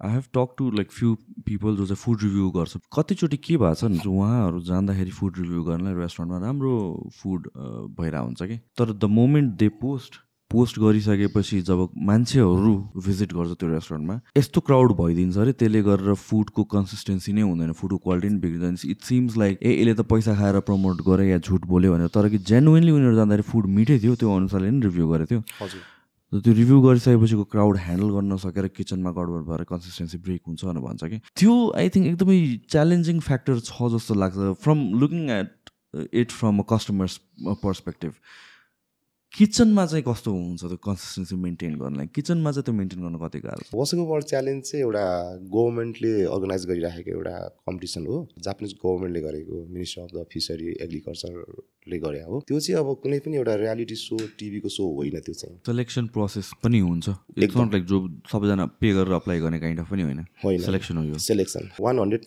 I have talk to like few people जो चाहिँ food review गर्छ कतिचोटि के भएको छ चाहिँ उहाँहरू जाँदाखेरि फुड रिभ्यू गर्नलाई रेस्टुरेन्टमा राम्रो फुड भइरहेको हुन्छ कि? तर the moment they post post गरिसकेपछि जब मान्छेहरू भिजिट गर्छ त्यो रेस्टुरेन्टमा यस्तो क्राउड भइदिन्छ अरे त्यसले गरेर फुडको कन्सिस्टेन्सी नै हुँदैन फुडको क्वालिटी नै बिग्रिँदैन। इट सिम्स लाइक ए यसले त पैसा खाएर प्रमोट गरे या झुट बोल्यो भनेर। तर कि जेन्युनली उनीहरू जाँदाखेरि फुड मिठै थियो त्यो अनुसारले नै रिभ्यू गरेको थियो। हजुर। त्यो रिभ्यू गरिसकेपछिको क्राउड ह्यान्डल गर्न सकेर किचनमा गडबड भएर कन्सिस्टेन्सी ब्रेक हुन्छ भनेर भन्छ कि। त्यो आई थिङ्क एकदमै च्यालेन्जिङ फ्याक्टर छ जस्तो लाग्छ। From looking at it from a customer's perspective. किचनमा चाहिँ कस्तो हुन्छ त्यो कन्सिस्टेन्सी मेन्टेन गर्नलाई? किचनमा चाहिँ त्यो मेन्टेन गर्न कति गाह्रो छ? वर्ल्ड च्यालेन्ज चाहिँ एउटा गभर्मेन्टले अर्गनाइज गरिराखेको एउटा कम्पिटिसन हो। जापानिज गभर्मेन्टले गरेको मिनिस्टर अफ द फिसरी एग्रिकल्चरले गरे हो। त्यो चाहिँ अब कुनै पनि एउटा रियालिटी सो टिभीको सो होइन त्यो चाहिँ। सेलेक्सन प्रोसेस पनि हुन्छ। इट्स एकदम। नट लाइक जो सबैजना पे गरेर अप्लाई गर्ने काइन्ड अफ पनि होइन। होइन। सेलेक्सन हो यो। Selection one hundred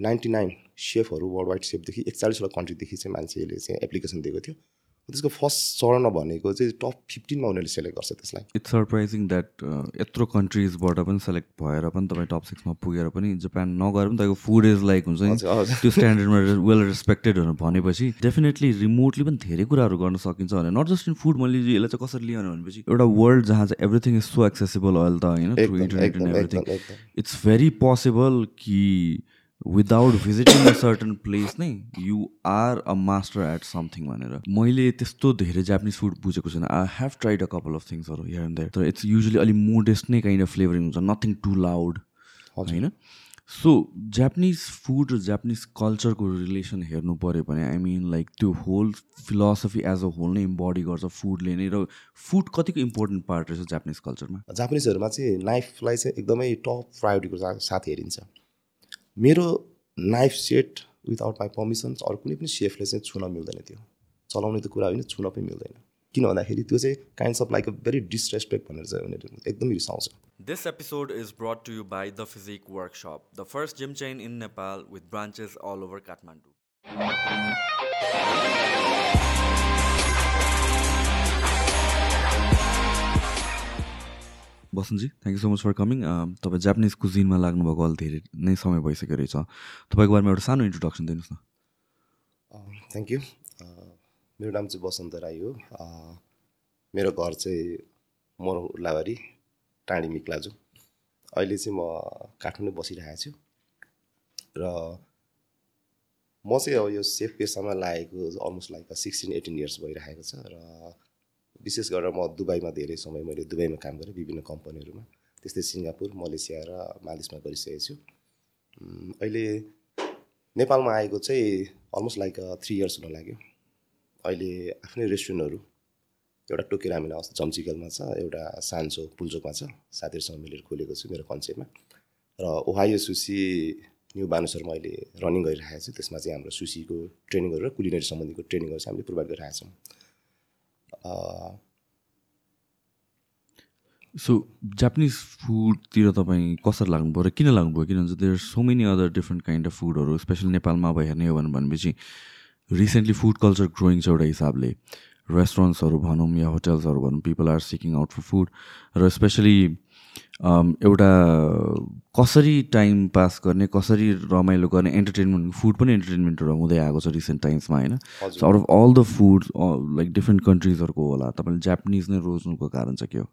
ninety nine सेफहरू world wide सेफदेखि एकचालिसवटा कन्ट्रीदेखि चाहिँ मान्छेले चाहिँ एप्लिकेसन दिएको थियो। त्यसको फर्स्ट चरण भनेको चाहिँ टप फिफ्टिनमा उनीहरूले सेलेक्ट गर्छ त्यसलाई। इट्स सरप्राइजिङ द्याट यत्रो कन्ट्रिजबाट पनि सेलेक्ट भएर पनि तपाईँ टप सिक्समा पुगेर पनि जापान नगएर पनि तपाईँको फुड इज लाइक हुन्छ नि। त्यो स्ट्यान्डर्डमा वेल रेस्पेक्टेडहरू भनेपछि डेफिनेटली रिमोटली पनि धेरै कुराहरू गर्न सकिन्छ भने नट जस्ट इन फुड मैले यसलाई चाहिँ कसरी लियो भनेपछि एउटा वर्ल्ड जहाँ चाहिँ एभ्रिथिङ इज सो एक्सेसिबल अहिले त होइन इट्स भेरी पोसिबल कि without visiting a certain place नै you are a master at something भनेर। मैले त्यस्तो धेरै जापानिज फुड बुझेको छैन। I have tried a couple of थिङ्सहरू here and there तर इट्स युजली अलिक मोडेस्ट नै काइन्ड अफ फ्लेभरिङ हुन्छ। नथिङ टु लाउड होइन? सो जापानिज फुड र जापानिज कल्चरको रिलेसन हेर्नु पऱ्यो भने आई मिन लाइक त्यो whole philosophy as a whole नै इम्बडी गर्छ फुडले नै। र फुड कतिको इम्पोर्टेन्ट पार्ट रहेछ जापानिज कल्चरमा जापानिजहरूमा चाहिँ नाइफलाई चाहिँ एकदमै टप प्रायोरिटीको साथ हेरिन्छ। मेरो knife set without my permission अरू कुनै पनि सेफले चाहिँ छुन मिल्दैन त्यो। चलाउने त कुरा होइन छुन पनि मिल्दैन। किन भन्दाखेरि त्यो चाहिँ kinds of like a very disrespect भनेर चाहिँ उनीहरू एकदमै रिसाउँछ। This episode is brought to you by The Physique Workshop, the first gym chain in Nepal with branches all over Kathmandu. बसन्तजी thank you so much for coming तपाईँ Japanese कुजिनमा लाग्नुभएको अहिले धेरै नै समय भइसक्यो रहेछ। तपाईँको बारेमा एउटा सानो इन्ट्रोडक्सन दिनुहोस् न। थ्याङ्क यू मेरो नाम चाहिँ बसन्त राई हो। मेरो घर चाहिँ मोर उर्लाबारी टाँडी मिक्लाजु अहिले चाहिँ म काठमाडौँ बसिरहेको छु। र म चाहिँ अब यो सेफ पेसामा लागेको almost like sixteen eighteen years भइरहेको छ। र विशेष गरेर म दुबईमा धेरै समय मैले दुबईमा काम गरेँ विभिन्न कम्पनीहरूमा त्यस्तै सिङ्गापुर मलेसिया र मालदिसमा गरिसकेको छु। अहिले नेपालमा आएको चाहिँ अलमोस्ट लाइक थ्री इयर्स हुन लाग्यो। अहिले आफ्नै रेस्टुरेन्टहरू एउटा टोकेरामिन हाउस जम्चिकलमा छ एउटा सान्सो पुल्चोकमा छ साथीहरूसँग मिलेर खोलेको छु मेरो कन्सेप्टमा। र ओहायो सुसी न्यू बानुसरमा अहिले रनिङ गरिरहेको छु त्यसमा चाहिँ हाम्रो सुसीको ट्रेनिङहरू र कुलिनरी सम्बन्धीको ट्रेनिङहरू चाहिँ हामीले प्रोभाइड गरिरहेको छौँ। सो जापानिज फुडतिर तपाईँ कसरी लाग्नुभयो र किन लाग्नुभयो किनभने there so many other different kind of फुडहरू स्पेसली नेपालमा अब हेर्ने हो भने भनेपछि रिसेन्टली फुड कल्चर ग्रोइङ छ एउटा हिसाबले। रेस्टुरेन्ट्सहरू भनौँ या होटल्सहरू भनौँ people are seeking out for food र स्पेसली एउटा कसरी टाइम पास गर्ने कसरी रमाइलो गर्ने एन्टरटेनमेन्ट फुड पनि एन्टरटेनमेन्टहरू हुँदै आएको छ रिसेन्ट टाइम्समा होइन? So out of all the food like different कन्ट्रिजहरूको होला तपाईँले जापानिज नै रोज्नुको कारण चाहिँ के हो?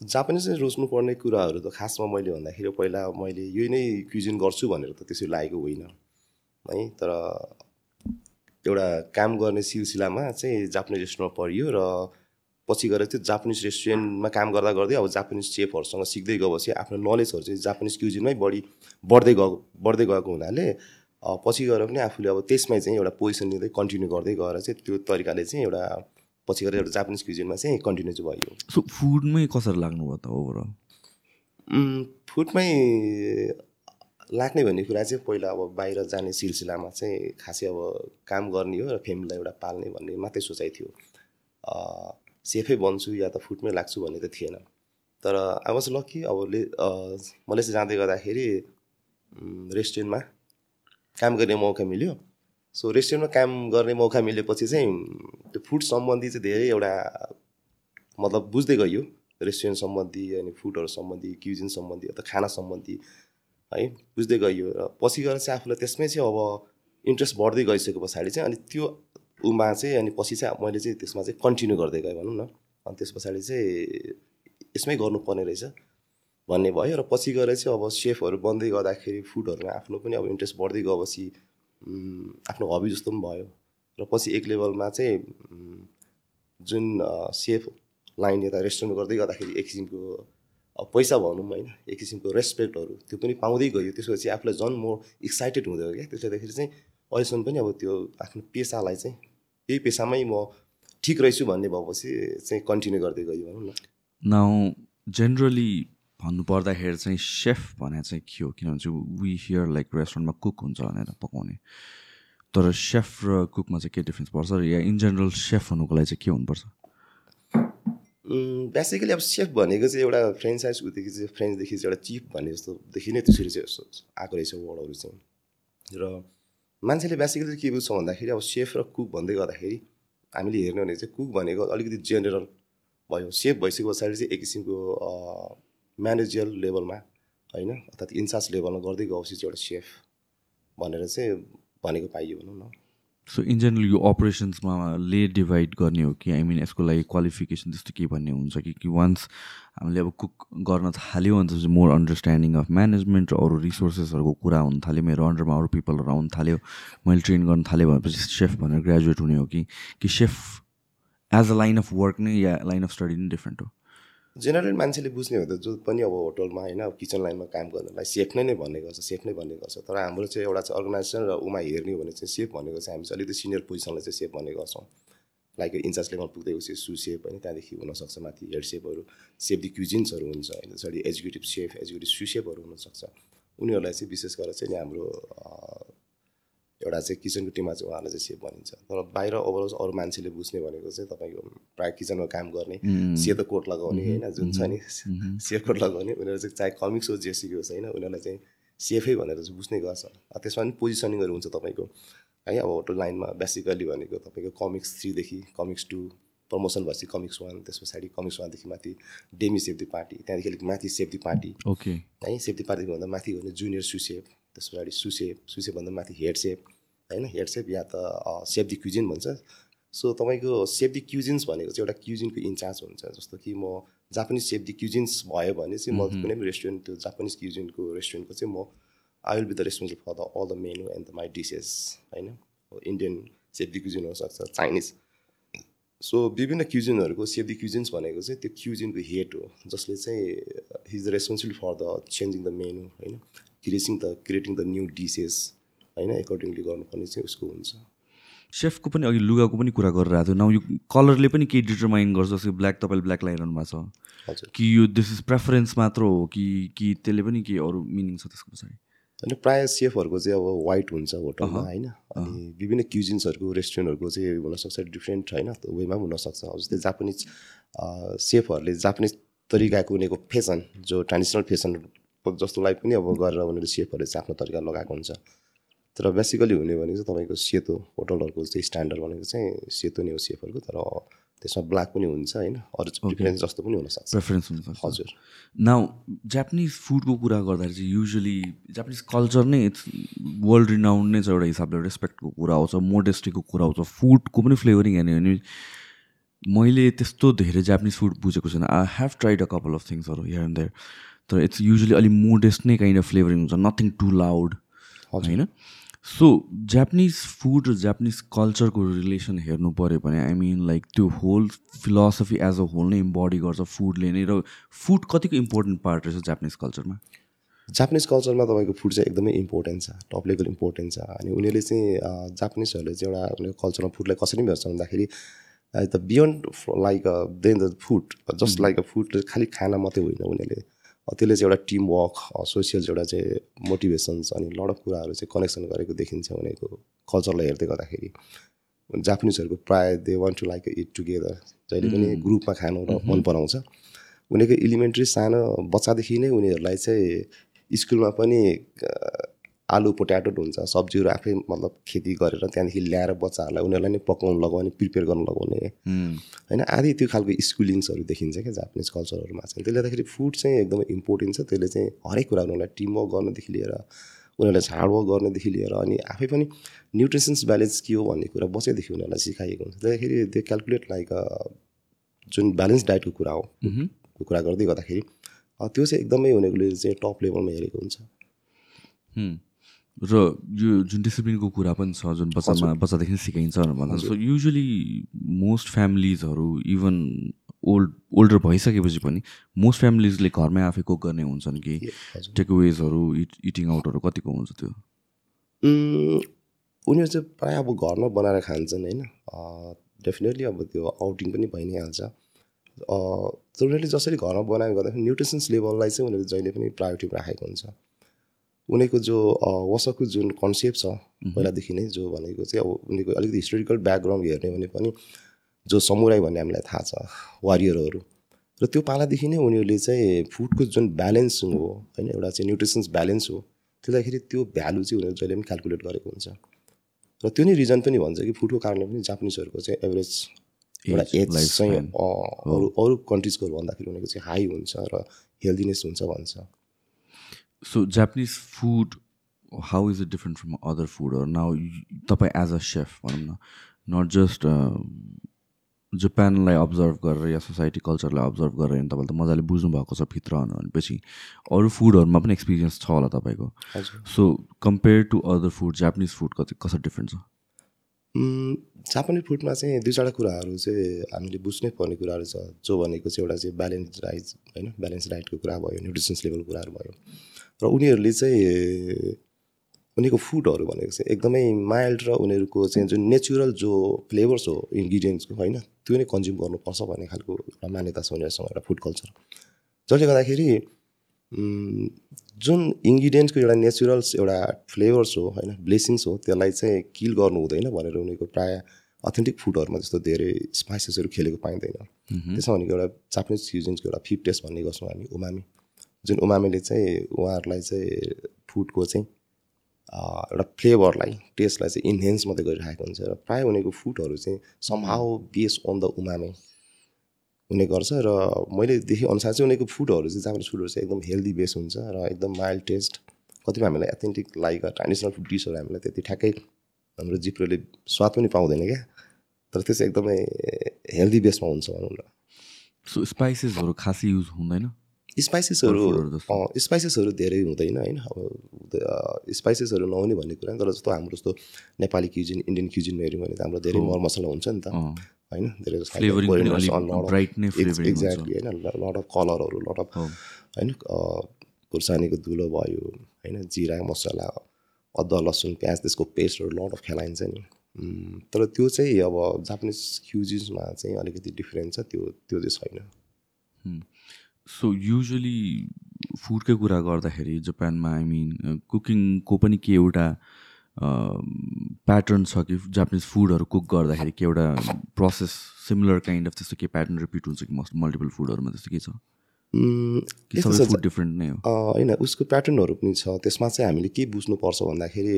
जापानिज चाहिँ रोज्नुपर्ने कुराहरू त खासमा मैले भन्दाखेरि पहिला मैले यही नै क्युजिन गर्छु भनेर त त्यसरी लागेको होइन है? तर एउटा काम गर्ने सिलसिलामा चाहिँ जापानिज रेस्टुरेन्टमा परियो र पछि गएर त्यो जापानिज रेस्टुरेन्टमा काम गर्दा गर्दै अब जापानिज सेफहरूसँग सिक्दै गएपछि आफ्नो नलेजहरू चाहिँ जापानिज क्युजिनमै बढी बढ्दै गएको बढ्दै गएको हुनाले पछि गएर पनि आफूले अब त्यसमै चाहिँ एउटा पोजिसन लिँदै कन्टिन्यू गर्दै गएर चाहिँ त्यो तरिकाले चाहिँ एउटा पछि गएर एउटा जापानिज क्युजिनमा चाहिँ कन्टिन्यू चाहिँ भयो। सो फुडमै कसरी लाग्नुभयो त ओभरअल फुडमै लाग्ने भन्ने कुरा चाहिँ पहिला अब बाहिर जाने सिलसिलामा चाहिँ खासै अब काम गर्ने हो र फ्यामिलीलाई एउटा पाल्ने भन्ने मात्रै सोचाइ थियो। सेफै बन्छु या त फुडमै लाग्छु भन्ने त थिएन। तर आई वाज लकी अब ले मलेसिया जाँदै गर्दाखेरि रेस्टुरेन्टमा काम गर्ने मौका मिल्यो। सो रेस्टुरेन्टमा काम गर्ने मौका मिलेपछि चाहिँ त्यो फुड सम्बन्धी चाहिँ धेरै एउटा मतलब बुझ्दै गइयो। रेस्टुरेन्ट सम्बन्धी अनि फुडहरू सम्बन्धी क्युजिन सम्बन्धी अथवा खाना सम्बन्धी है बुझ्दै गइयो। र पछि गएर चाहिँ आफूलाई त्यसमै चाहिँ अब इन्ट्रेस्ट बढ्दै गइसके पछाडि चाहिँ अनि त्यो उमा चाहिँ अनि पछि चाहिँ मैले चाहिँ त्यसमा चाहिँ कन्टिन्यू गर्दै गएँ भनौँ न। अनि त्यस पछाडि चाहिँ यसमै गर्नुपर्ने रहेछ भन्ने भयो र पछि गएर चाहिँ अब सेफहरू बन्दै गर्दाखेरि फुडहरूमा आफ्नो पनि अब इन्ट्रेस्ट बढ्दै गएपछि आफ्नो हबी जस्तो पनि भयो। र पछि एक लेभलमा चाहिँ जुन सेफ लाइन यता रेस्टुरेन्ट गर्दै गर्दाखेरि एक किसिमको अब पैसा भनौँ होइन एक किसिमको रेस्पेक्टहरू त्यो पनि पाउँदै गयो। त्यसपछि आफूलाई झन् म एक्साइटेड हुँदै क्या। त्यसले गर्दाखेरि चाहिँ अहिलेसम्म पनि अब त्यो आफ्नो पेसालाई चाहिँ त्यही पेसामै म ठिक रहेछु भन्ने भएपछि चाहिँ कन्टिन्यू गर्दै गयो भनौँ न। नाउ जेनरली भन्नु पर्दाखेरि चाहिँ सेफ भने चाहिँ के हो? किनभने चाहिँ वी हियर लाइक रेस्टुरेन्टमा कुक हुन्छ भनेर पकाउने। तर सेफ र कुकमा चाहिँ के डिफ्रेन्स पर्छ? या इन जेनरल सेफ हुनुको लागि चाहिँ के हुनुपर्छ? बेसिकली अब सेफ भनेको चाहिँ एउटा फ्रेन्चाइज उदेखि चाहिँ फ्रेन्चदेखि चाहिँ एउटा चिफ भन्ने जस्तोदेखि नै त्यसरी चाहिँ आएको रहेछ वर्डहरू चाहिँ। र मान्छेले बेसिकली के बुझ्छ भन्दाखेरि अब सेफ र कुक भन्दै गर्दाखेरि हामीले हेर्ने भने चाहिँ कुक भनेको अलिकति जेनरल भयो। सेफ भइसके पछाडि चाहिँ एक किसिमको म्यानेजियल लेभलमा होइन अर्थात् इन्चार्ज लेभलमा गर्दै गएपछि चाहिँ एउटा सेफ भनेर चाहिँ भनेको पाइयो भनौँ न। सो इन जेनरल यो अपरेसन्समा ले डिभाइड गर्ने हो कि आई मिन यसको लागि क्वालिफिकेसन त्यस्तो के भन्ने हुन्छ कि कि वान्स हामीले अब कुक गर्न थाल्यो भने चाहिँ मोर अन्डरस्ट्यान्डिङ अफ म्यानेजमेन्ट र अरू रिसोर्सेसहरूको कुरा हुन थाल्यो मेरो अन्डरमा अरू पिपलहरू आउनु थाल्यो मैले ट्रेन गर्न थाल्यो भनेपछि सेफ भनेर ग्रेजुएट हुने हो कि कि chef as a line of work नै या लाइन अफ स्टडी नै डिफ्रेन्ट हो। जेनरल मान्छेले बुझ्ने हो त जो पनि अब होटलमा होइन किचन लाइनमा काम गर्नलाई सेफ नै नै भन्ने गर्छ सेफ नै भन्ने गर्छ। तर हाम्रो चाहिँ एउटा चाहिँ अर्गनाइजेसन र उमा हेर्ने भने चाहिँ सेफ भनेको चाहिँ हामी चाहिँ अलिकति सिनियर पोजिसनलाई चाहिँ सेफ भन्ने गर्छौँ। लाइक इन्चार्ज लेभल पुग्दै गएपछि सु सेफ होइन त्यहाँदेखि हुनसक्छ माथि हेड सेफहरू सेफ दि क्युजिन्सहरू हुन्छ होइन त्यसरी एक्जिक्युटिभ सेफ एक्जिक्युटिभ सु सेफहरू हुनसक्छ। उनीहरूलाई चाहिँ विशेष गरेर चाहिँ हाम्रो एउटा चाहिँ किचनको टिममा चाहिँ उहाँलाई चाहिँ सेफ भनिन्छ। तर बाहिर ओभरअल अरू मान्छेले बुझ्ने भनेको चाहिँ तपाईँको प्रायः किचनमा काम गर्ने सेतो कोट लगाउने होइन जुन छ नि सेफ कोट लगाउने उनीहरू चाहिँ चाहे कमिक्स होस् जेसीको होस् होइन उनीहरूलाई चाहिँ सेफै भनेर चाहिँ बुझ्ने गर्छ। त्यसमा पनि पोजिसनिङहरू हुन्छ तपाईँको है अब होटल लाइनमा बेसिकली भनेको तपाईँको कमिक्स थ्रीदेखि कमिक्स टू प्रमोसन भएपछि कमिक्स वान त्यस पछाडि कमिक्स वानदेखि माथि डेमी सेफ्टी पार्टी त्यहाँदेखि अलिक माथि सेफ्टी पार्टी ओके। है सेफ्टी पार्टीदेखि भन्दा माथि गर्ने जुनियर सुसेप त्यस पछाडि सुसेप सुसेपभन्दा माथि हेड सेप होइन? हेड सेप या त सेफ दि क्युजिन भन्छ। सो तपाईँको सेफ दि क्युजिन्स भनेको चाहिँ एउटा क्युजिनको इन्चार्ज हुन्छ। जस्तो कि म जापानिज सेफ दि क्युजिन्स भयो भने चाहिँ म कुनै पनि रेस्टुरेन्ट त्यो जापानिज क्युजिनको रेस्टुरेन्टको चाहिँ म I will be the responsible for the all the menu and the my dishes होइन? इन्डियन सेफ दि क्युजिन हुनसक्छ चाइनिज। सो विभिन्न क्युजिनहरूको सेफ दि क्युजिन्स भनेको चाहिँ त्यो क्युजिनको हेड हो जसले चाहिँ he's the responsible for the changing the menu होइन? Creating the creating the new dishes होइन एकर्डिङली गर्नुपर्ने चाहिँ उसको हुन्छ। सेफको पनि अघि लुगाको पनि कुरा गरिरहेको थियो। न यो कलरले पनि केही डिटरमाइन गर्छ जस्तो ब्ल्याक तपाईँले ब्ल्याक लगाइरहनु भएको छ। हजुर। कि यो दिस इज प्रेफरेन्स मात्र हो कि कि त्यसले पनि के अरू मिनिङ छ त्यसको पछाडि? अनि प्रायः सेफहरूको चाहिँ अब वाइट हुन्छ होटलमा होइन। अनि विभिन्न क्युजिन्सहरूको रेस्टुरेन्टहरूको चाहिँ हुनसक्छ डिफ्रेन्ट होइन। वेमा पनि हुनसक्छ जस्तै जापानिज सेफहरूले जापानिज तरिकाको उनीहरूको फेसन जो ट्रेडिसनल फेसन जस्तोलाई पनि अब गरेर उनीहरू सेफहरूले चाहिँ आफ्नो तरिका लगाएको हुन्छ। तर बेसिकली हुने भनेको चाहिँ तपाईँको सेतो होटलहरूको चाहिँ स्ट्यान्डर्ड भनेको चाहिँ सेतो नै हो सेफहरूको तर त्यसमा ब्ल्याक पनि हुन्छ होइन। अरू डिफ्रेन्स जस्तो पनि हुनसक्छ प्रेफरेन्स हुन्छ हजुर। नाउ जापानिज फुडको कुरा गर्दाखेरि चाहिँ युजली जापानिज कल्चर नै इट्स वर्ल्ड रिनाउन्ड नै छ एउटा हिसाबले रेस्पेक्टको कुरा आउँछ मोडेस्टीको कुरा आउँछ फुडको पनि फ्लेभरिङ हेर्ने भने मैले त्यस्तो धेरै जापानिज फुड बुझेको छैन। I have tried a couple of थिङ्सहरू here and there तर इट्स युजली अलिक मोडेस्ट नै काइन्ड अफ फ्लेभरिङ हुन्छ नथिङ टु लाउड होइन? सो जापानिज फुड र जापानिज कल्चरको रिलेसन हेर्नु पऱ्यो भने आई मिन लाइक त्यो whole philosophy as a whole नै इम्बडी गर्छ फुडले नै र फुड कतिको इम्पोर्टेन्ट पार्ट रहेछ जापानिज कल्चरमा जापानिज कल्चरमा तपाईँको फुड चाहिँ एकदमै इम्पोर्टेन्ट छ टप लेभल इम्पोर्टेन्ट छ अनि उनीहरूले चाहिँ जापानिजहरूले चाहिँ एउटा उनीहरूको कल्चरमा फुडलाई कसरी हेर्छ भन्दाखेरि the beyond like then the food just like a food खालि खाना मात्रै होइन उनीहरूले। त्यसले चाहिँ एउटा टिम वर्क सोसियल एउटा चाहिँ मोटिभेसन्स अनि लड अफ कुराहरू चाहिँ कनेक्सन गरेको देखिन्छ उनीहरूको कल्चरलाई हेर्दै गर्दाखेरि। जापानिजहरूको प्रायः they want to like it together जहिले पनि ग्रुपमा खानु र मन पराउँछ उनीहरूको इलिमेन्ट्री सानो बच्चादेखि नै उनीहरूलाई चाहिँ स्कुलमा पनि आलु पोट्याटो हुन्छ सब्जीहरू आफै मतलब खेती गरेर त्यहाँदेखि ल्याएर बच्चाहरूलाई उनीहरूलाई नै पकाउनु लगाउने प्रिपेयर गर्नु लगाउने। होइन आदि त्यो खालको स्कुलिङ्सहरू देखिन्छ क्या जापानिज कल्चरहरूमा चाहिँ। त्यसले गर्दाखेरि फुड चाहिँ एकदमै इम्पोर्टेन्ट छ। त्यसले चाहिँ हरेक कुरा उनीहरूलाई टिमवर्क गर्नदेखि लिएर उनीहरूलाई हार्डवर्क गर्नदेखि लिएर अनि आफै पनि न्युट्रिसन्स ब्यालेन्स के हो भन्ने कुरा बचैदेखि उनीहरूलाई सिकाइएको हुन्छ। त्यहाँदेखि त्यो क्यालकुलेट लाइक जुन ब्यालेन्स डाइटको कुरा हो। को कुरा गर्दै गर्दाखेरि त्यो चाहिँ एकदमै उनीहरूले चाहिँ टप लेभलमा हेरेको हुन्छ। र यो जुन डिसिप्लिनको कुरा पनि छ जुन बच्चामा बच्चादेखि सिकाइन्छ भन्छ सो युजली मोस्ट फ्यामिलीजहरू इभन ओल्ड ओल्डर भइसकेपछि पनि मोस्ट फ्यामिलीजले घरमै आफै कुक गर्ने हुन्छन् कि टेकअवेजहरू इट इटिङ आउटहरू कतिको हुन्छ त्यो? उनीहरू चाहिँ प्रायः अब घरमा बनाएर खान्छन् होइन। डेफिनेटली अब त्यो आउटिङ पनि भइ नै हाल्छ उनीहरूले जसरी घरमा बनाएर गर्दाखेरि न्युट्रिसन्स लेभललाई चाहिँ उनीहरूले जहिले पनि प्रायोरिटीमा राखेको हुन्छ। उनीहरूको जो वसाको जुन कन्सेप्ट छ पहिलादेखि नै जो भनेको चाहिँ अब उनीहरूको अलिकति हिस्टोरिकल ब्याकग्राउन्ड हेर्ने भने पनि जो समुराई भन्ने हामीलाई थाहा छ वारियरहरू र त्यो पालादेखि नै उनीहरूले चाहिँ फुडको जुन ब्यालेन्स हो होइन एउटा चाहिँ न्युट्रिसन्स ब्यालेन्स हो त्यसदाखेरि त्यो भ्यालु चाहिँ उनीहरू जहिले पनि क्यालकुलेट गरेको हुन्छ। र त्यो नै रिजन पनि भन्छ कि फुडको कारणले पनि जापानिजहरूको चाहिँ एभरेज एउटा एज चाहिँ अरू अरू कन्ट्रिजको भन्दाखेरि उनीहरूको चाहिँ हाई हुन्छ र हेल्दिनेस हुन्छ भन्छ। So Japanese food how is it different from other फुडहरू नाउ तपाईँ एज अ सेफ भनौँ न नट जस्ट जापानलाई अब्जर्भ गरेर या सोसाइटी कल्चरलाई अब्जर्भ गरेर तपाईँले त मजाले बुझ्नु भएको छ भित्र भनेपछि अरू फुडहरूमा पनि एक्सपिरियन्स छ होला तपाईँको। So compare to other food Japanese food कति कसरी डिफ्रेन्ट छ? जापानिज फुडमा चाहिँ दुई चारवटा कुराहरू चाहिँ हामीले बुझ्नै पर्ने कुराहरू छ। जो भनेको चाहिँ एउटा चाहिँ ब्यालेन्स डाइट होइन? ब्यालेन्स डाइटको कुरा भयो न्युट्रिसन्स लेभलको कुराहरू भयो। र उनीहरूले चाहिँ उनीहरूको फुडहरू भनेको चाहिँ एकदमै माइल्ड र उनीहरूको चाहिँ जुन नेचुरल जो फ्लेभर्स हो इन्ग्रिडियन्ट्सको होइन त्यो नै कन्ज्युम गर्नुपर्छ भन्ने खालको एउटा मान्यता छ उनीहरूसँग एउटा फुड कल्चर जसले गर्दाखेरि जुन इन्ग्रिडियन्ट्सको एउटा नेचुरल्स एउटा फ्लेभर्स हो होइन ब्लेसिङ्स हो त्यसलाई चाहिँ किल गर्नु हुँदैन भनेर उनीहरूको प्रायः अथेन्टिक फुडहरूमा जस्तो धेरै स्पाइसेसहरू खेलेको पाइँदैन। त्यसमा भनेको एउटा जापानिज क्युजिन्सको एउटा फिप टेस्ट भन्ने गर्छौँ हामी उमामी जुन उमामीले चाहिँ उहाँहरूलाई चाहिँ फुडको चाहिँ एउटा फ्लेभरलाई टेस्टलाई चाहिँ इन्हेन्स मात्रै गरिरहेको हुन्छ र प्रायः उनीहरूको फुडहरू चाहिँ somehow base on the umami हुने गर्छ र मैले देखेँ अनुसार चाहिँ उनीहरूको फुडहरू चाहिँ जापानिज फुडहरू चाहिँ एकदम हेल्दी बेस हुन्छ र एकदम माइल्ड टेस्ट कतिपय हामीलाई एथेन्टिक लाइक ट्रेडिसनल फुड डिसहरू हामीलाई त्यति ठ्याक्कै हाम्रो जिब्रोले स्वाद पनि पाउँदैन क्या। तर त्यो चाहिँ एकदमै हेल्दी बेसमा हुन्छ भनौँ न। सो स्पाइसेसहरू खासै युज हुँदैन? स्पाइसेसहरू। स्पाइसेसहरू धेरै हुँदैन होइन। अब स्पाइसेसहरू नहुने भन्ने कुरा नि, तर जस्तो हाम्रो जस्तो नेपाली क्युजिन इन्डियन क्युजिनमा हेऱ्यौँ भने त हाम्रो धेरै। मरमसला हुन्छ नि त। होइन धेरै एक्ज्याक्टली होइन लट अफ कलरहरू लट अफ। होइन खुर्सानीको धुलो भयो होइन जिरा मसला अदुवा लसुन प्याज त्यसको पेस्टहरू लट अफ खेलाइन्छ नि। तर त्यो चाहिँ अब जापानिज क्युजिन्समा चाहिँ अलिकति डिफ्रेन्ट छ त्यो त्यो चाहिँ छैन। सो युजली फुडकै कुरा गर्दाखेरि जापानमा आई मिन कुकिङको पनि के एउटा प्याटर्न छ कि जापानिज फुडहरू कुक गर्दाखेरि के एउटा प्रोसेस सिमिलर काइन्ड अफ त्यस्तो के प्याटर्न रिपिट हुन्छ कि मस्ट मल्टिपल फुडहरूमा त्यस्तो के छ डिफ्रेन्ट नै हो? होइन उसको प्याटर्नहरू पनि छ। त्यसमा चाहिँ हामीले के बुझ्नुपर्छ भन्दाखेरि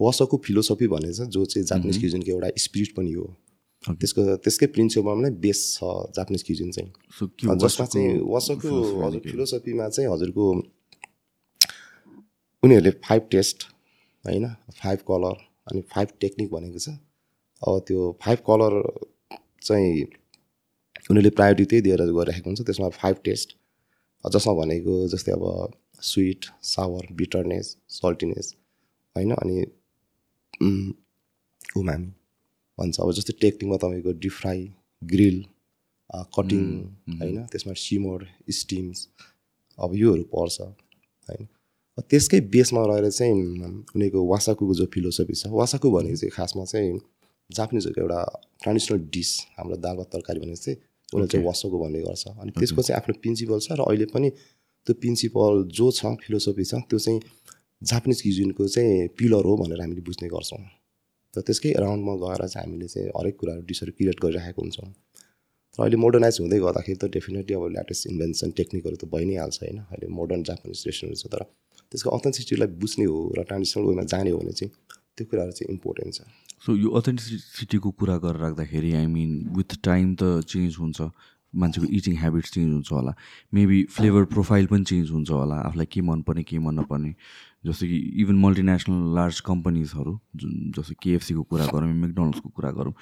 वसको फिलोसफी भन्ने छ जो चाहिँ जापानिज क्युजिनको एउटा स्पिरिट पनि हो. त्यसको त्यसकै प्रिन्सिपलमा नै बेस छ जापानिज क्युजिन चाहिँ। जसमा चाहिँ वसको philosophy हजुर? फिलोसफीमा चाहिँ हजुरको उनीहरूले फाइभ टेस्ट होइन? फाइभ कलर अनि फाइभ टेक्निक भनेको छ। अब त्यो फाइभ कलर चाहिँ उनीहरूले प्रायोरिटी त्यही दिएर गरिरहेको हुन्छ। त्यसमा फाइभ टेस्ट जसमा भनेको जस्तै अब स्विट सावर बिटरनेस सल्टिनेस होइन? अनि उम्, उमामी भन्छ। अब जस्तै टेक्निकमा तपाईँको डिप फ्राई ग्रिल कटिङ होइन त्यसमा सिमर स्टिम्स अब योहरू पर्छ होइन। त्यसकै बेसमा रहेर चाहिँ उनीहरूको वासाकुको जो फिलोसफी छ वासाकु भनेको चाहिँ खासमा चाहिँ जापानिजहरूको एउटा ट्रेडिसनल डिस हाम्रो दाल भात तरकारी भनेको चाहिँ उनीहरूले चाहिँ वासाकु भन्ने गर्छ। अनि त्यसको चाहिँ आफ्नो प्रिन्सिपल छ र अहिले पनि त्यो प्रिन्सिपल जो छ फिलोसफी छ त्यो चाहिँ जापानिज क्युजिनको चाहिँ पिलर हो भनेर हामीले बुझ्ने गर्छौँ। र त्यसकै अराउन्डमा गएर चाहिँ हामीले चाहिँ हरेक कुराहरू डिसहरू क्रिएट गरिरहेको हुन्छौँ। तर अहिले मोडर्नाइज हुँदै गर्दाखेरि त डेफिनेटली अब ल्याटेस्ट इन्भेन्सन टेक्निकहरू त भइ नै हाल्छ होइन। अहिले मोडर्न जापानिज रेस्टुरेन्ट छ तर त्यसको अथेन्टिसिटीलाई बुझ्ने हो र ट्रान्सलेसनल वेमा जाने हो भने चाहिँ त्यो कुराहरू चाहिँ इम्पोर्टेन्ट छ। सो यो अथेन्टिसिटीको कुरा गरेर राख्दाखेरि आई मिन विथ टाइम त चेन्ज हुन्छ मान्छेको इटिङ हेबिट्स चेन्ज हुन्छ होला। मेबी फ्लेभर प्रोफाइल पनि चेन्ज हुन्छ होला आफूलाई के मनपर्ने के मन नपर्ने। जस्तो कि इभन मल्टिनेसनल लार्ज कम्पनीजहरू जुन जस्तो केएफसीको कुरा गरौँ मेकडोनल्ड्सको कुरा गरौँ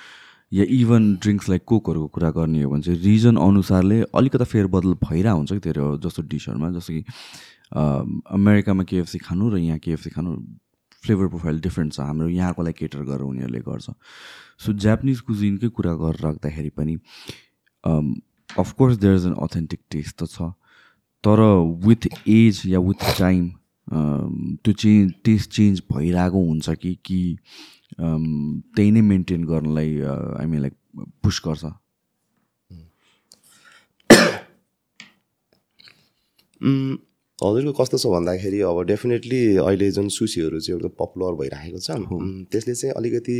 या इभन ड्रिङ्क्स लाइक कोकहरूको कुरा गर्ने हो भने चाहिँ रिजन अनुसारले अलिकता फेरबदल भइरहेको हुन्छ कि धेरै जस्तो डिसहरूमा। जस्तो कि अमेरिकामा केएफसी खानु र यहाँ केएफसी खानु फ्लेभर प्रोफाइल डिफ्रेन्ट छ। हाम्रो यहाँकोलाई केटर गरेर उनीहरूले गर्छ। सो जापानिज कुजिनकै कुरा गरेर राख्दाखेरि पनि of course there is an authentic taste त छ तर विथ एज या विथ टाइम त्यो चेन्ज टेस्ट चेन्ज भइरहेको हुन्छ कि कि त्यही नै मेन्टेन गर्नलाई आई मिन लाइक पुस गर्छ? हजुरको कस्तो छ भन्दाखेरि अब डेफिनेटली अहिले जुन सुसीहरू चाहिँ एउटा पपुलर भइरहेको छ त्यसले चाहिँ अलिकति